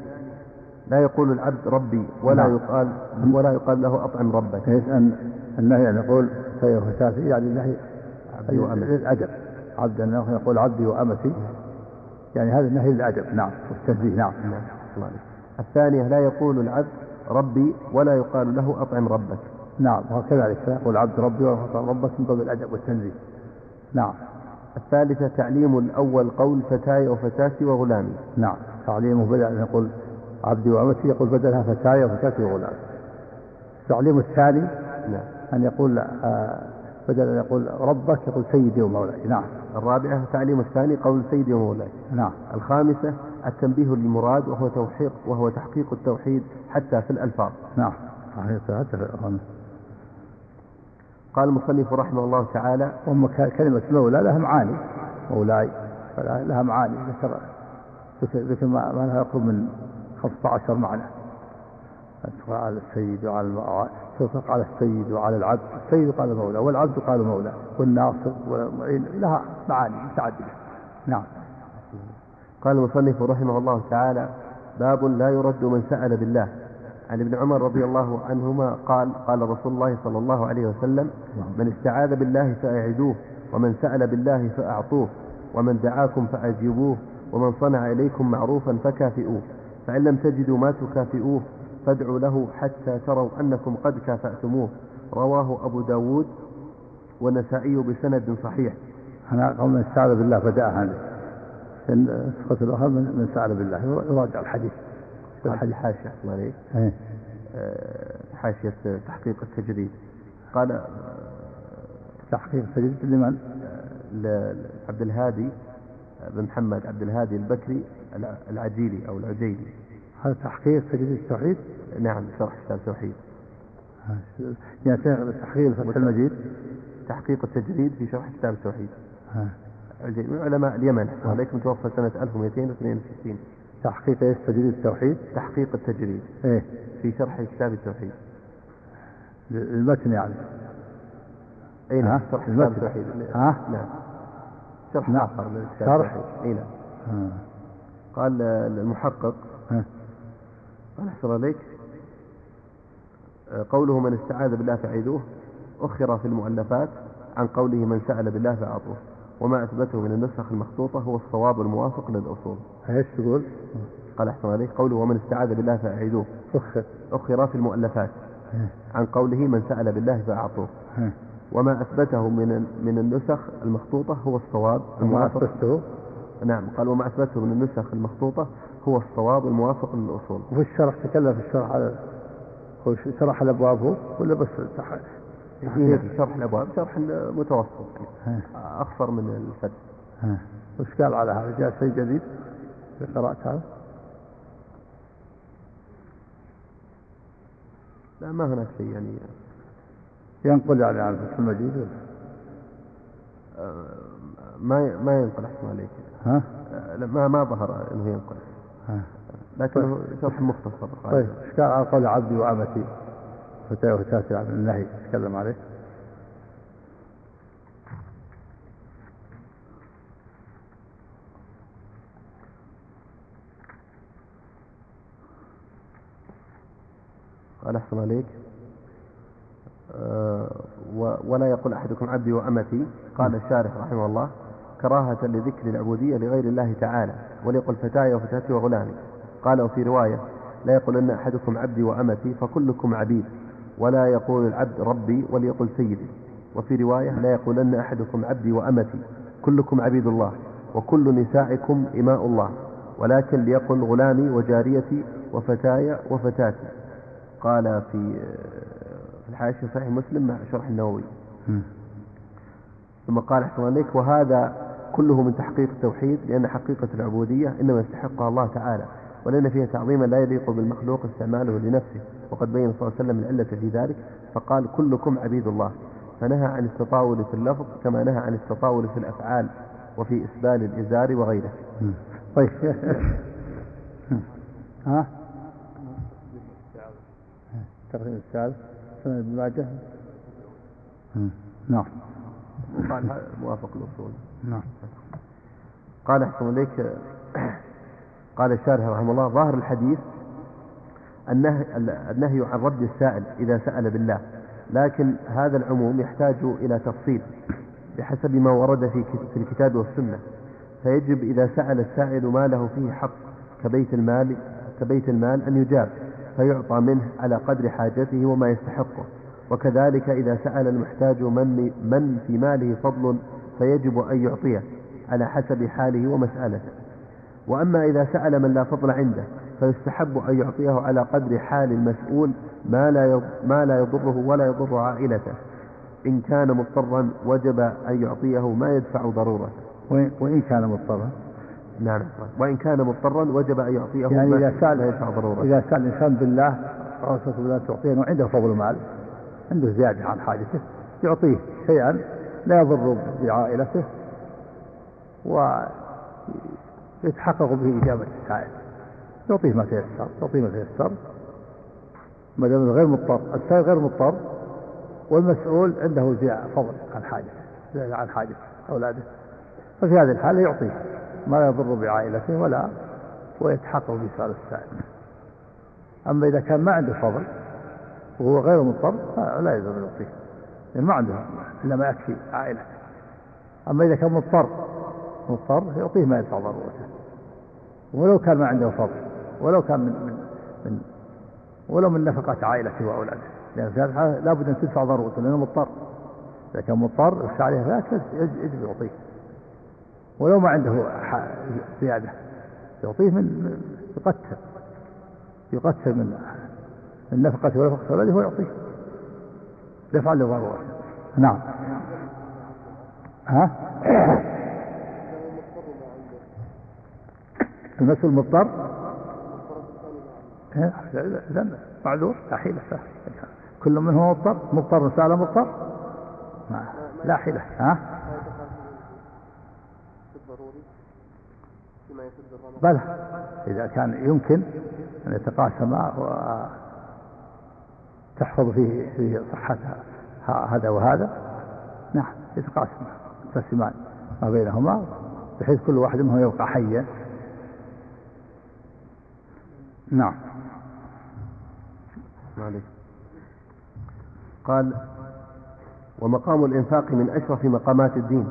لا يقول العبد ربي ولا نعم. يقال ولا يقال له أطعم ربك. النهي أن يقول سيف يعني النهي عبدي وأمتي. للأدب عبد أنه يقول عبدي وأمتي. يعني هذا النهي للأدب. نعم والتنزيه نعم, نعم. الثانية لا يقول العبد ربي ولا يقال له أطعم ربك. نعم وكذلك يقول عبد ربي ويقول ربك من باب الأدب والتنزيه. نعم. الثالثة تعليم الأول قول فتاي وفتاتي وغلامي. نعم تعليمه بدل أن يقول عبدي وأمتي يقول بدلها فتاي وفتاتي وغلامي. التعليم الثاني نعم. أن يقول آه، بدل أن يقول ربك يقول سيدي ومولاي. نعم. الرابعة تعليم الثاني قول سيدي ومولاي. نعم. الخامسة التنبيه للمراد وهو توحيق وهو تحقيق التوحيد حتى في الألفاظ. نعم. قال المصنف رحمه الله تعالى أم ك- كلمة مولى لها معاني. مولاي. لها معاني. ذكر ذكر ما ما لها يقرب من 15 معنى. على السيد وعلى تطلق على السيد وعلى العبد السيد قال مولى والعبد قال مولى والناصر والمعين لها معاني متعددة. نعم. قال المصنف رحمه الله تعالى باب لا يرد من سأل بالله. عن ابن عمر رضي الله عنهما قال قال رسول الله صلى الله عليه وسلم من استعاذ بالله فأعدوه ومن سأل بالله فأعطوه ومن دعاكم فأجيبوه ومن صنع إليكم معروفا فكافئوه فإن لم تجدوا ما تكافئوه فادعوا له حتى تروا أنكم قد كافأتموه. رواه أبو داود والنسائي بسند صحيح. أنا قول من استعاذ بالله بدأها هذه إن نسخة الأخرى من سأل بالله. يراجع الحديث. في الحديث حاشية عليك. إيه. آه، حاشية تحقيق التجريد. قال آه، تحقيق تجريد لمن؟ ل- عبد الهادي بن محمد عبد الهادي البكري الع- العجيلي أو العجيلي. هذا تحقيق تجريد التوحيد؟ نعم شرح كتاب التوحيد يعني تحقيق فتح المجيد؟ تحقيق التجريد في شرح كتاب التوحيد. من علماء اليمن عليك متوفى سنة 1262 تحقيق إيش؟ تجريد التوحيد؟ تحقيق التجريد. إيه. في شرح كتاب التوحيد. المتن يعني. أي نعم؟ شرح كتاب. التوحيد. ها؟ نعم. شرح نعم. كتاب شرح. أي نعم. قال المحقق ها. قال أحسن عليك قوله من استعاذ بالله فعيذوه أخر في المؤلفات عن قوله من سأل بالله فأعطوه وما أثبته من النسخ المخطوطة هو الصواب الموافق للأصول. إيش تقول؟ قال أحسن عليك. قوله ومن استعاذ بالله فأعيذوه فخر أخر في المؤلفات. عن قوله من سأل بالله فأعطوه. وما أثبته من من النسخ المخطوطة هو الصواب الموافق. نعم. قال وما أثبته من النسخ المخطوطة هو الصواب الموافق للأصول وفي الشرح تكلم في الشرح على هو شرح الأبواب هو ولا بس هي في شرح الأبواب شرح متوسط يعني ها. أخصر من ها. وش قال على هذا؟ جاء شيء جديد في قراءة هذا؟ لا ما هناك شيء يعني ينقل يعني عن فتح المجيد؟ آه، ما ما ينقل أحسن عليك ها؟ آه، لا، ما ما ظهر أنه ينقل ها. لكنه شرح مختصر طيب. إيش قال على قول عبدي وأمتي. فتاة وفتاتي عن النهي. تكلم عليه. قال أحسن عليك و- ولا يقول أحدكم عبدي وأمتي. قال الشارح رحمه الله كراهة لذكر العبودية لغير الله تعالى وليقل فتاي وفتاتي وغلامي. قال وفي رواية لا يقولن أحدكم عبدي وأمتي فكلكم عبيد ولا يقول العبد ربي وليقل سيدي. وفي رواية لا يقولن أحدكم عبدي وأمتي كلكم عبيد الله وكل نسائكم إماء الله ولكن ليقل غلامي وجاريتي وفتاي وفتاتي. قال في في الحاشية صحيح مسلم مع شرح النووي. ثم قال أحسن عليك وهذا كله من تحقيق التوحيد لأن حقيقة العبودية إنما يستحقها الله تعالى. ولأن فيها تعظيما لا يليق بالمخلوق استعماله لنفسه. وقد بين صلى الله عليه وسلم العلة في ذلك فقال كلكم عبيد الله. فنهى عن التطاول في اللفظ كما نهى عن التطاول في الأفعال وفي إسبال الإزار وغيره. طيب. ها؟ تقريبا السادس سنة ابن ماجه. نعم. هذا موافق الأصول نعم. قال أحسن إليك قال الشارح رحمه الله ظاهر الحديث النهي, عن رد السائل إذا سأل بالله لكن هذا العموم يحتاج إلى تفصيل بحسب ما ورد في في الكتاب والسنة. فيجب إذا سأل السائل ما له فيه حق كبيت المال كبيت المال أن يجاب فيعطى منه على قدر حاجته وما يستحقه. وكذلك إذا سأل المحتاج من من في ماله فضل فيجب أن يعطيه على حسب حاله ومسألته. وأما إذا سأل من لا فضل عنده فيستحب أن يعطيه على قدر حال المسؤول ما لا ما لا يضره ولا يضر عائلته. إن كان مضطرا وجب أن يعطيه ما يدفع ضرورته وإن كان مضطرا. نعم. وإن كان مضطرا وجب أن يعطيه يعني ما إذا سأل يدفع ضرورته إذا سأل الإنسان بالله رسول الله تعطيه وعنده فضل مال عنده زيادة عن حاجته يعطيه شيئا لا يضر بعائلته. ويتحقق به إجابة السائل. يعطيه ما تيسر يعطيه ما تيسر. ما دام غير مضطر السائل غير مضطر والمسؤول عنده زيادة فضل عن زيادة عن حاجة أولاده. ففي هذه الحالة يعطيه ما يضر بعائلته ولا ويتحقق بسؤال السائل. أما إذا كان ما عنده فضل وهو غير مضطر لا يلزم يعطيه. لأن ما عنده إلا ما يكفي عائلته. أما إذا كان مضطر مضطر يعطيه ما يدفع ضرورته ولو كان ما عنده فضل ولو كان من, من, من ولو من نفقة عائلته وأولاده لأن في هذه الحالة لابد أن تدفع ضرورته لأنه مضطر. إذا كان مضطر يخشى عليه ذلك يجب يعطيه. ولو ما عنده زيادة يعطيه من يقتل. يقتل من من نفقته ونفقة ولده ويعطيه. دفعا لضرورته نعم. ها؟ المسؤول مضطر إذا معذور لا حيلة كل منهم مضطر؟ مضطر سأل مضطر؟ لا حيلة. ها؟ بلى. إذا كان يمكن أن يتقاسم وتحفظ فيه فيه صحة هذا وهذا. نعم يتقاسم يقسمان ما بينهما بحيث كل واحد منهم يبقى حيا. نعم. معلش قال ومقام الإنفاق من أشرف مقامات الدين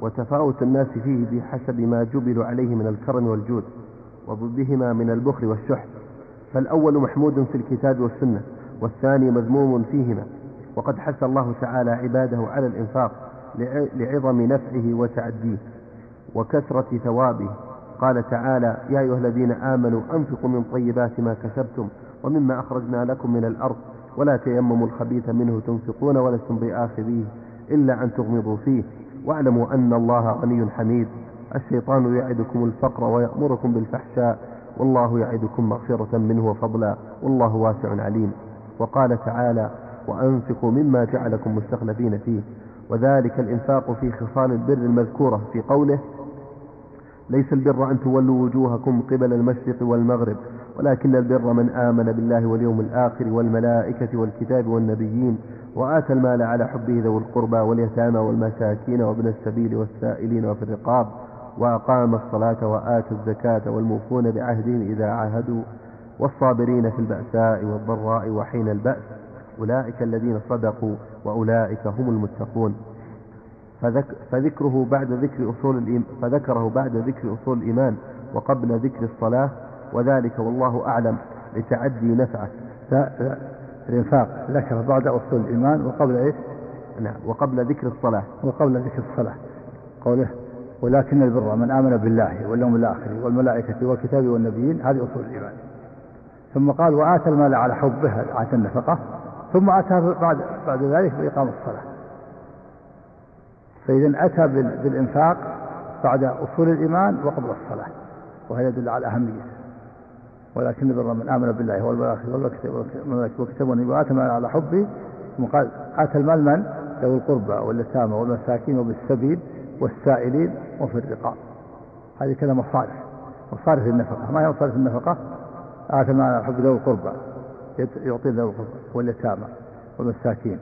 وتفاوت الناس فيه بحسب ما جبلوا عليه من الكرم والجود وضدهما من البخل والشح. فالأول محمود في الكتاب والسنة والثاني مذموم فيهما. وقد حث الله تعالى عباده على الإنفاق لعظم نفعه وتعديه وكثرة ثوابه قال تعالى يا أيها الذين آمنوا أنفقوا من طيبات ما كسبتم ومما أخرجنا لكم من الأرض ولا تيمموا الخبيث منه تنفقون ولستم بآخذيه إلا أن تغمضوا فيه واعلموا أن الله غني حميد. الشيطان يعدكم الفقر ويأمركم بالفحشاء والله يعدكم مغفرة منه وفضلا والله واسع عليم. وقال تعالى وأنفقوا مما جعلكم مستخلفين فيه وذلك الإنفاق في خصال البر المذكورة في قوله ليس البر أن تولوا وجوهكم قبل المشرق والمغرب ولكن البر من آمن بالله واليوم الآخر والملائكة والكتاب والنبيين وآتى المال على حبه ذوي القربى واليتامى والمساكين وابن السبيل والسائلين وفي الرقاب وأقام الصلاة وآتى الزكاة والموفون بعهدهم إذا عاهدوا والصابرين في البأساء والضراء وحين البأس أولئك الذين صدقوا وأولئك هم المتقون. فذك فذكره بعد ذكر أصول فذكره بعد ذكر أصول الإيمان وقبل ذكر الصلاة وذلك والله أعلم لتعدي نفعه لا لا الإنفاق ذكر بعد أصول الإيمان وقبل إيش؟ نعم وقبل ذكر الصلاة. وقبل ذكر الصلاة. قوله ولكن البر من آمن بالله واليوم الآخر والملائكة والكتاب والنبيين هذه أصول الإيمان. ثم قال وآتى المال على حبه آتى النفقة ثم أتى بعد بعد ذلك بإقام الصلاة. فإذا أتى بالإنفاق بعد أصول الإيمان وقبل الصلاة وهذا يدل على أهميته ولكن البر من آمن بالله والملائكة والملائكة والنبي وآتى المال على حبه ثم قال آتى المال من؟ ذوي القربى واليتامى والمساكين وبالسبيل والسائلين وفي الرقاب هذه كذا مصارف مصارف النفقة ما هي مصارف النفقة؟ آتى المال على حب ذوي القربى يعطي ذوي القربى واليتامى والمساكين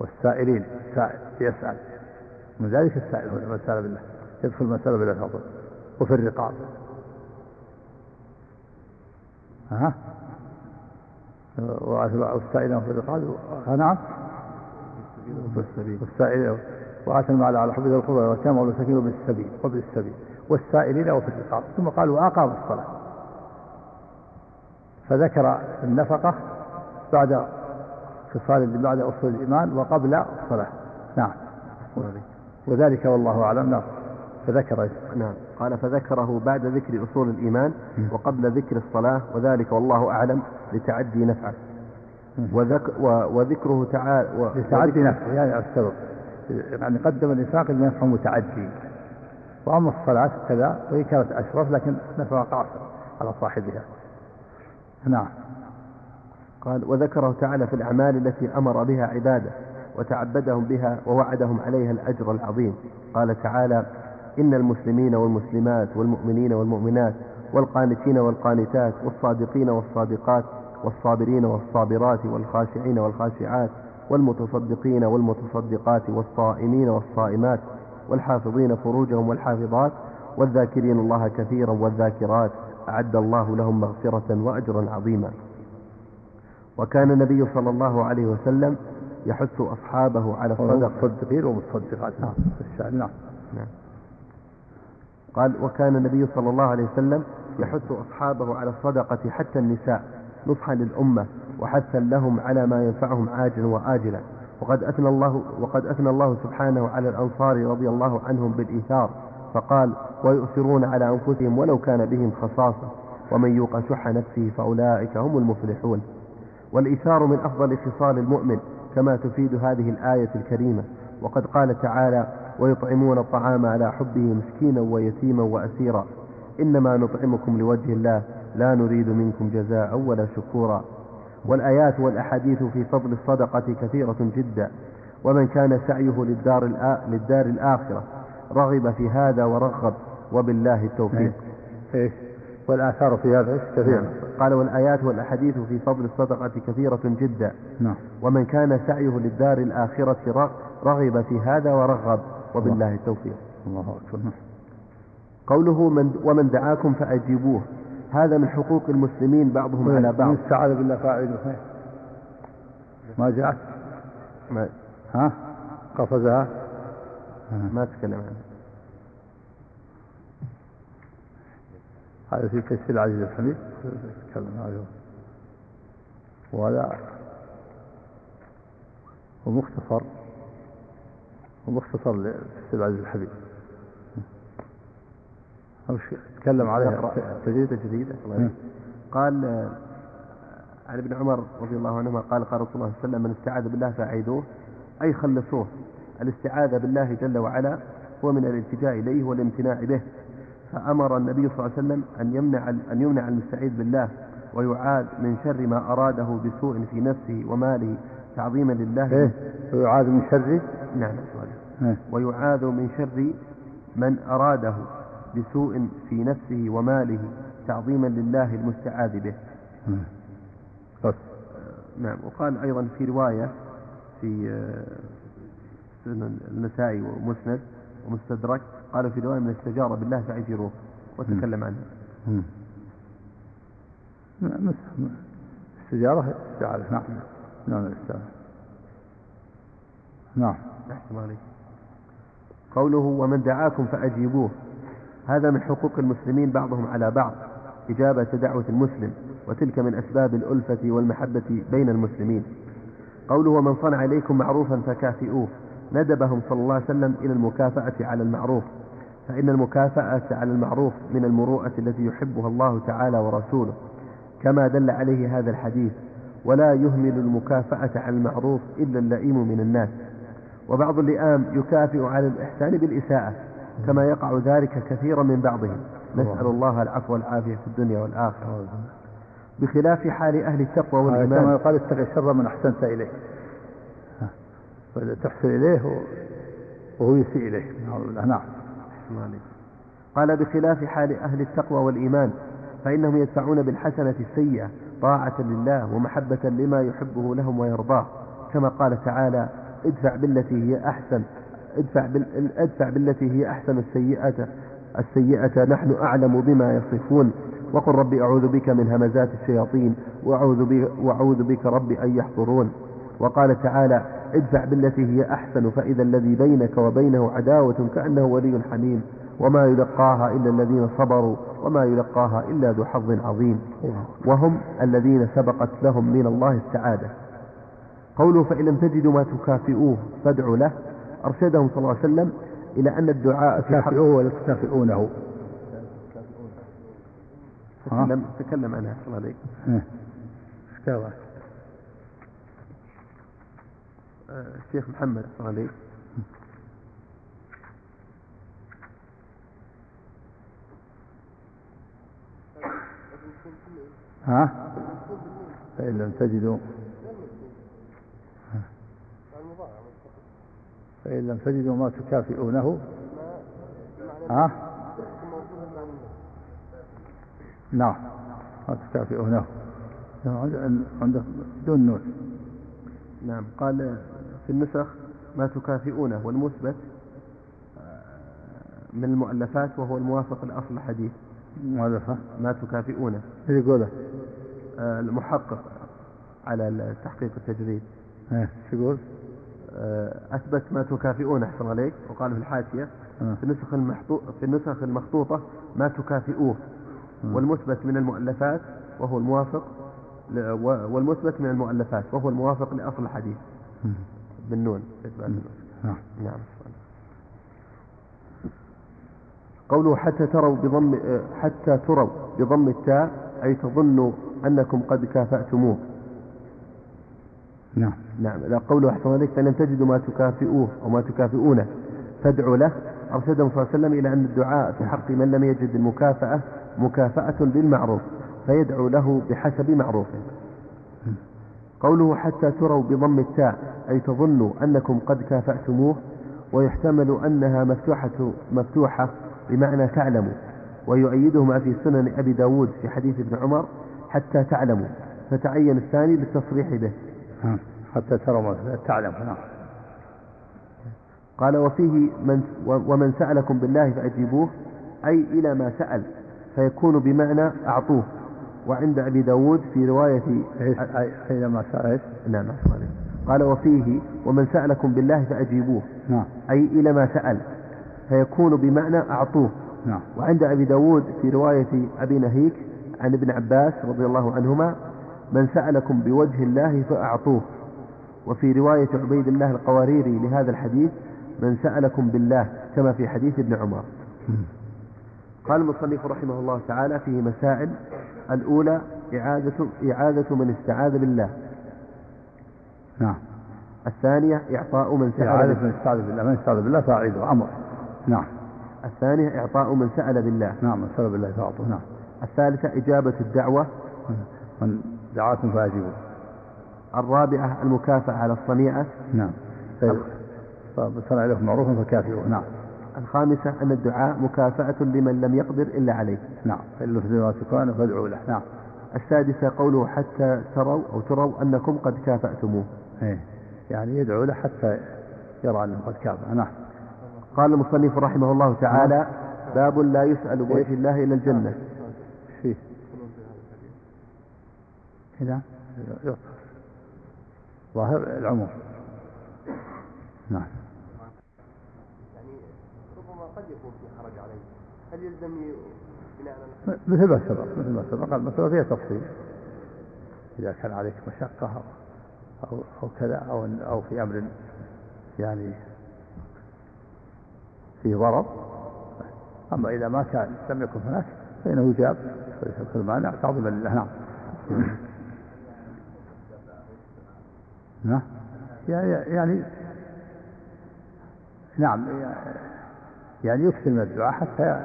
والسائلين سائل يسأل من ذلك السائل سأل بالله يدخل سأل بالله فضل. وفي الرقاب. ها والسائلين في الرقاب. نعم. والسائلين وآتى المال على حب ذي القربى واليتامى والمساكين وبالسبيل. وابن السبيل والسائلين وفي الرقاب. ثم قال وأقام الصلاة. فذكر النفقة بعد خصال بعد أصول الإيمان وقبل الصلاة. نعم. وذلك والله أعلم. نعم. فذكر نعم. قال فذكره بعد ذكر أصول الإيمان وقبل ذكر الصلاة وذلك والله أعلم لتعدي نفعه. وذك وذكره تعالى لتعدي نفعه يعني السبب. يعني قدم الإنفاق لنفع متعدي. وأما الصلاة كذا وهي كانت أشرف لكن نفع قاصر على صاحبها. نعم. قال وذكره تعالى في الأعمال التي أمر بها عباده. وتعبدهم بها ووعدهم عليها الأجر العظيم. قال تعالى إن المسلمين والمسلمات والمؤمنين والمؤمنات والقانتين والقانتات والصادقين والصادقات والصابرين والصابرات والخاشعين والخاشعات والمتصدقين والمتصدقات والصائمين والصائمات والحافظين فروجهم والحافظات والذاكرين الله كثيرا والذاكرات أعد الله لهم مغفرة وأجرا عظيما. وكان النبي صلى الله عليه وسلم يحث أصحابه على الصدقة المصدقين والمصدقات. نعم. نعم. نعم. قال وكان النبي صلى الله عليه وسلم يحث أصحابه على الصدقة حتى النساء نصحا للأمة وحثا لهم على ما ينفعهم عاجلا وآجلا. وقد أثنى الله وقد أثنى الله سبحانه على الأنصار رضي الله عنهم بالإيثار. فقال ويؤثرون على أنفسهم ولو كان بهم خصاصة. ومن يوق شح نفسه فأولئك هم المفلحون. والإيثار من أفضل خصال المؤمن كما تفيد هذه الآية الكريمة. وقد قال تعالى ويطعمون الطعام على حبه مسكينا ويتيما وأسيرا. إنما نطعمكم لوجه الله لا نريد منكم جزاء ولا شكورا. والآيات والأحاديث في فضل الصدقة كثيرة جدا. ومن كان سعيه للدار, للدار الآخرة رغب في هذا ورغب. وبالله التوفيق. إيه. إيه. والآثار في هذا كثيرة. نعم. قال والآيات والأحاديث في فضل الصدقة كثيرة جدا. نعم. ومن كان سعيه للدار الآخرة رغب في هذا ورغب. وبالله التوفيق. الله أكبر. قوله من ومن دعاكم فأجيبوه. هذا من حقوق المسلمين بعضهم على بعض. استعاذ بالله فاعل ما جاءت؟ ما ها؟ قفزها؟ ما تكلم عنه. هذا في كشف العزيز الحميد. تكلم عليه وهذا ومختصر ومختصر لكشف العزيز الحبيب تكلم عليها جديدة جديدة قال عن ابن عمر رضي الله عنهما قال قال رسول الله صلى الله عليه وسلم من استعاذ بالله فأعيدوه أي خلصوه. الاستعاذة بالله جل وعلا هو من الالتجاء إليه والامتناع به. فأمر النبي صلى الله عليه وسلم أن يمنع أن يمنع المستعيذ بالله ويعاد من شر ما أراده بسوء في نفسه وماله تعظيما لله إيه؟ ويعاد من شر نعم إيه؟ ويعاذ من شر من أراده بسوء في نفسه وماله تعظيما لله المستعاذ به بس. نعم وقال أيضا في رواية في سنن النسائي ومسند ومستدرك قال في رواية من استجار بالله فأجروه وتكلم نعم استجارة استعاذة نعم. نعم الاستعاذة نعم. أحسن عليك. قوله ومن دعاكم فأجيبوه. هذا من حقوق المسلمين بعضهم على بعض إجابة دعوة المسلم وتلك من أسباب الألفة والمحبة بين المسلمين. قوله ومن صنع إليكم معروفا فكافئوه. ندبهم صلى الله عليه وسلم إلى المكافأة على المعروف. فإن المكافأة على المعروف من المروءة التي يحبها الله تعالى ورسوله كما دل عليه هذا الحديث ولا يهمل المكافأة على المعروف إلا اللئيم من الناس. وبعض اللئام يكافئ على الإحسان بالإساءة كما يقع ذلك كثيرا من بعضهم. نسأل الله العفو والعافية في الدنيا والآخرة. بخلاف حال أهل التقوى والإيمان. كما يقال اتق الشر من أحسنت إليه. تحسن إليه وهو يسيء إليه. نعم. قال بخلاف حال أهل التقوى والإيمان فإنهم يدفعون بالحسنة السيئة طاعة لله ومحبة لما يحبه لهم ويرضاه. كما قال تعالى ادفع بالتي هي أحسن ادفع, بال... ادفع بالتي هي أحسن السيئة السيئة نحن أعلم بما يصفون. وقل ربي أعوذ بك من همزات الشياطين وأعوذ بك, وأعوذ بك ربي أن يحضرون. وقال تعالى ادفع بالتي هي أحسن فإذا الذي بينك وبينه عداوة كأنه ولي حميم وما يلقاها إلا الذين صبروا وما يلقاها إلا ذو حظ عظيم. وهم الذين سبقت لهم من الله السعادة. قوله فإن لم تجدوا ما تكافئوه فادعوا له. أرشدهم صلى الله عليه وسلم إلى أن الدعاء في تكافئوه ولا تكافئونه؟ تكلم, تكلم عنها. أحسن الله عليك إيه. إيش قال؟ آه، الشيخ محمد عليك ها؟ فإن لم تجدوا. فإن لم تجدوا ما تكافئونه. ها؟ نعم ما تكافئونه. عند- عندك بدون نون نعم قال في النسخ ما تكافئونه والمثبت آه، من المؤلفات وهو الموافق لأصل الحديث مؤلفة ما تكافئونه إيش يقوله؟ آه، المحقق على التحقيق التجريد إيه إيش يقول؟ آه، أثبت ما تكافئون أحسن عليك وقال في الحاشية. في النسخ المحطو في النسخ المخطوطة ما تكافئوه والمثبت من المؤلفات وهو الموافق ل- والمثبت من المؤلفات وهو الموافق لأصل الحديث. بالنون. نعم. نعم. قوله حتى تروا بضم حتى تروا بضم التاء أي تظنوا أنكم قد كافأتموه. نعم. نعم. لا قوله أحسن عليك فإن لم تجدوا ما تكافئوه أو ما تكافئونه فادعوا له. أرشدهم صلى الله عليه وسلم إلى أن الدعاء في حق من لم يجد المكافأة مكافأة بالمعروف فيدعو له بحسب معروفه. قوله حتى تروا بضم التاء أي تظنوا أنكم قد كافأتموه ويحتمل أنها مفتوحة مفتوحة بمعنى تعلموا ويؤيده ما في سنن أبي داود في حديث ابن عمر حتى تعلموا فتعين الثاني للتصريح به. حتى ترى ما تعلم نعم قال وفيه من ومن سألكم بالله فأجيبوه أي إلى ما سأل فيكون بمعنى أعطوه وعند أبي داود في رواية أي- اينما سأل؟ نعم أحسن. قال وفيه ومن سألكم بالله فأجيبوه. نعم. أي إلى ما سأل. فيكون بمعنى أعطوه. نعم. وعند أبي داود في رواية أبي نهيك عن ابن عباس رضي الله عنهما من سألكم بوجه الله فأعطوه. وفي رواية عبيد الله القواريري لهذا الحديث من سألكم بالله كما في حديث ابن عمر. قال المصنف رحمه الله تعالى فيه مسائل. الأولى إعادة, إعادة من استعاذ بالله. نعم. الثانية إعطاء من سأل إعادة من استعاذ بالله من استعاذ بالله فأعيده أمر. نعم. الثانية إعطاء من سأل بالله. نعم من استعاذ بالله فأعطوه نعم. الثالثة إجابة الدعوة. من دعاكم فأجيبوا. الرابعة المكافأة على الصنيعة. نعم. فصنع لكم معروفا فكافئوه. نعم. الخامسة أن الدعاء مكافأة لمن لم يقدر إلا عليه. نعم. فإن ما تكون فادعوا له. نعم. السادسة قوله حتى تروا أو تروا أنكم قد كافأتموه. إيه. يعني يدعو له حتى يرى أنه قد كافأ نعم. قال المصنف رحمه الله تعالى باب لا يسأل بوجه الله إلى الجنة. فيه. كذا. ظاهر العموم. نعم. يعني ربما قد يكون في حرج عليه هل يلزم بناء على مثل ما سبق. مثل ما سبق المسألة فيها تفصيل. إذا كان عليك مشقة أو أو, كذا أو أو في أمر يعني في ضرر. أما إذا ما كان لم يكن هناك فإنه يجاب كل مانع تعظيما لله. نعم. نعم. يعني نعم يعني يكثر من الدعاء حتى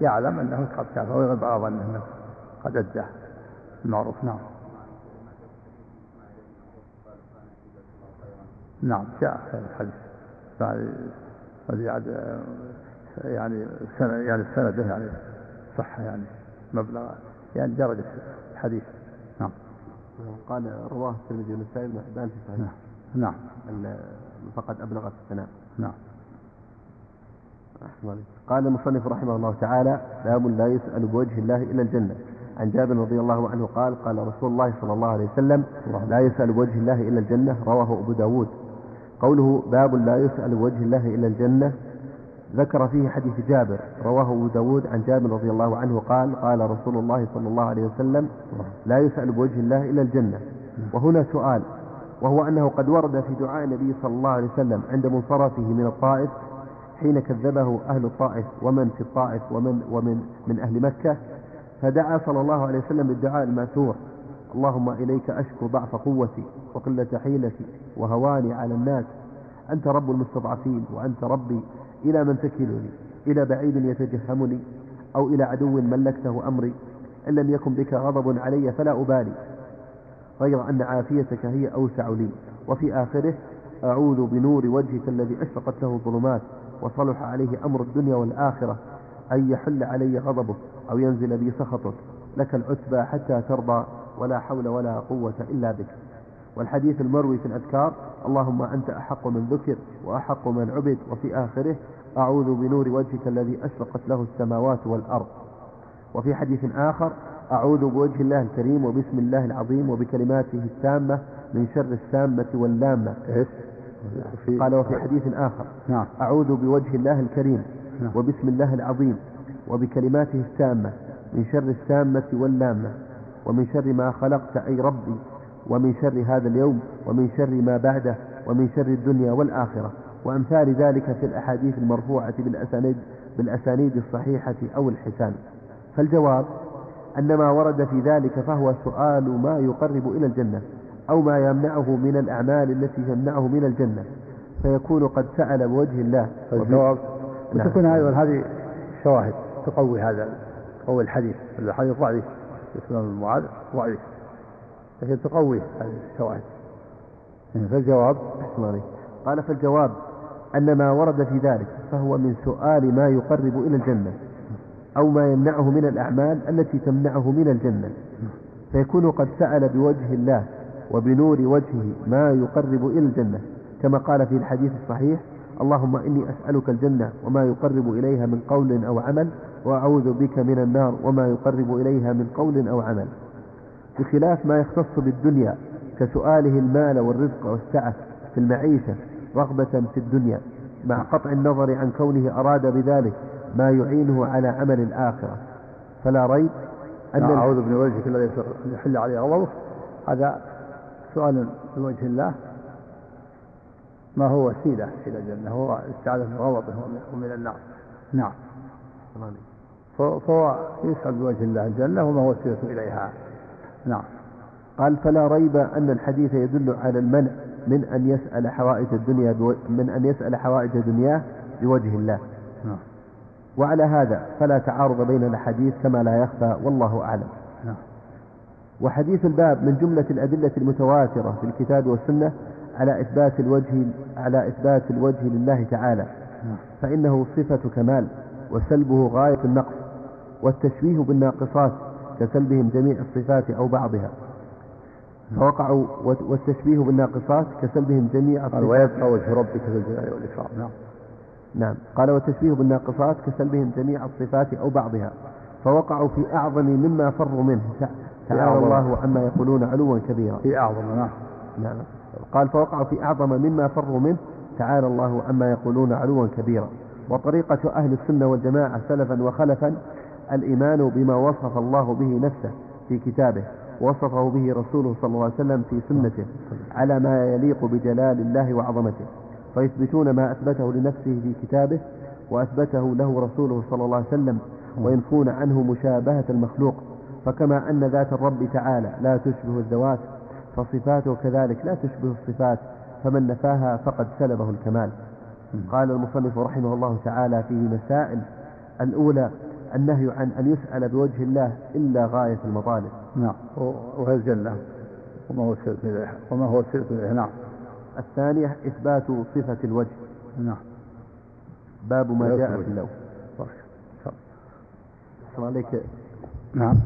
يعلم أنه قد كافى ويغلب على ظنه انه قد أدى المعروف نعم. نعم جاء في الحديث. يعني يعني سنة يعني سنده يعني صحة يعني مبلغ يعني درجة الحديث. نعم. قال رواه الترمذي والنسائي بن حبان في صحيح. نعم نعم. فقد أبلغ في الثناء نعم. قال المصنف رحمه الله تعالى باب لا يسأل بوجه الله إلى الجنة. عن جابر رضي الله عنه قال قال رسول الله صلى الله عليه وسلم لا يسأل بوجه الله إلى الجنة. رواه أبو داود. قوله باب لا يسأل بوجه الله إلى الجنة ذكر فيه حديث جابر رواه أبو داود عن جابر رضي الله عنه قال قال رسول الله صلى الله عليه وسلم لا يسأل بوجه الله إلى الجنة. وهنا سؤال وهو أنه قد ورد في دعاء النبي صلى الله عليه وسلم عند منصرفه من الطائف حين كذبه أهل الطائف ومن في الطائف ومن ومن من أهل مكة فدعا صلى الله عليه وسلم بالدعاء المأثور. اللهم إليك أشكو ضعف قوتي وقلة حيلتي وهواني على الناس. أنت رب المستضعفين وأنت ربي إلى من تكلني إلى بعيد يتجهمني أو إلى عدو ملكته أمري. إن لم يكن بك غضب علي فلا أبالي. غير أن عافيتك هي أوسع لي. وفي آخره أعوذ بنور وجهك الذي أشرقت له الظلمات. وصلح عليه أمر الدنيا والآخرة. أن يحل علي غضبك أو ينزل بي سخطك. لك العتبى حتى ترضى. ولا حول ولا قوة إلا بك. والحديث المروي في الأذكار اللهم أنت أحق من ذكر وأحق من عبد وفي آخره أعوذ بنور وجهك الذي أشرقت له السماوات والأرض. وفي حديث آخر أعوذ بوجه الله الكريم وبسم الله العظيم وبكلماته التامة من شر السامة واللامة. قال وفي حديث آخر نعم. أعوذ بوجه الله الكريم نعم. وبسم الله العظيم وبكلماته التامة من شر السامة واللامة. ومن شر ما خلقت أي ربي ومن شر هذا اليوم ومن شر ما بعده ومن شر الدنيا والآخرة. وأمثال ذلك في الأحاديث المرفوعة بالأسانيد, بالأسانيد الصحيحة أو الحسان. فالجواب أن ما ورد في ذلك فهو سؤال ما يقرب إلى الجنة أو ما يمنعه من الأعمال التي تمنعه من الجنة. فيكون قد سأل بوجه الله. الجواب نعم. وتكون أيضا هذه شواهد تقوي هذا تقوي الحديث الحديث ضعيف اسم المعاذ ضعيف لكن تقوي هذه الشواهد فالجواب أحسن عليك. قال فالجواب أن ما ورد في ذلك فهو من سؤال ما يقرب إلى الجنة أو ما يمنعه من الأعمال التي تمنعه من الجنة فيكون قد سأل بوجه الله وبنور وجهه ما يقرب إلى الجنة كما قال في الحديث الصحيح اللهم إني أسألك الجنة وما يقرب إليها من قول أو عمل وأعوذ بك من النار وما يقرب إليها من قول أو عمل. بخلاف ما يختص بالدنيا كسؤاله المال والرزق والسعة في المعيشة رغبة في الدنيا مع قطع النظر عن كونه أراد بذلك ما يعينه على عمل الآخرة. فلا ريب أن أعوذ بوجهك الذي يحل عليه غضبه. هذا سؤال بوجه الله. ما هو وسيلة إلى الجنة؟ هو استعاذة من غضبه ومن- ومن النار. نعم. فهو- يسأل بوجه الله الجنة وما هو وسيلة إليها. نعم. قال فلا ريب أن الحديث يدل على المنع من أن يسأل حوائج الدنيا بو... من أن يسأل حوائج دنياه بوجه الله. نعم. وعلى هذا فلا تعارض بين الأحاديث كما لا يخفى والله أعلم. نعم. وحديث الباب من جملة الأدلة المتواترة في الكتاب والسنة على إثبات الوجه على إثبات الوجه لله تعالى. نعم. فإنه صفة كمال وسلبه غاية النقص. والتشبيه بالناقصات كسلبهم جميع الصفات أو بعضها. فوقعوا والتشبيه بالناقصات كسلبهم جميع قال الصفات ويبقى وجه ربك ذو الجلال والإكرام. نعم. نعم. قال والتشبيه بالناقصات كسلبهم جميع الصفات أو بعضها. فوقعوا في أعظم مما فروا منه. تع- تعالى. الله عما يقولون علوا كبيرا. في أعظم نعم. نعم. قال فوقعوا في أعظم مما فروا منه. تعالى الله عما يقولون علوا كبيرا. وطريقة أهل السنة والجماعة سلفا وخلفا الإيمان بما وصف الله به نفسه في كتابه وصفه به رسوله صلى الله عليه وسلم في سنته على ما يليق بجلال الله وعظمته. فيثبتون ما أثبته لنفسه في كتابه وأثبته له رسوله صلى الله عليه وسلم وينفون عنه مشابهة المخلوق. فكما أن ذات الرب تعالى لا تشبه الذوات فصفاته كذلك لا تشبه الصفات فمن نفاها فقد سلبه الكمال. قال المصنف رحمه الله تعالى فيه مسائل الأولى النهي عن أن يسأل بوجه الله إلا غاية المطالب. نعم. وهي الجنة وما هو وسيلة إليها؟ وما هو وسيلة إليها؟ نعم. الثانية إثبات صفة الوجه. نعم. باب ما جاء. في اللوح. صح. أحسن عليك. نعم.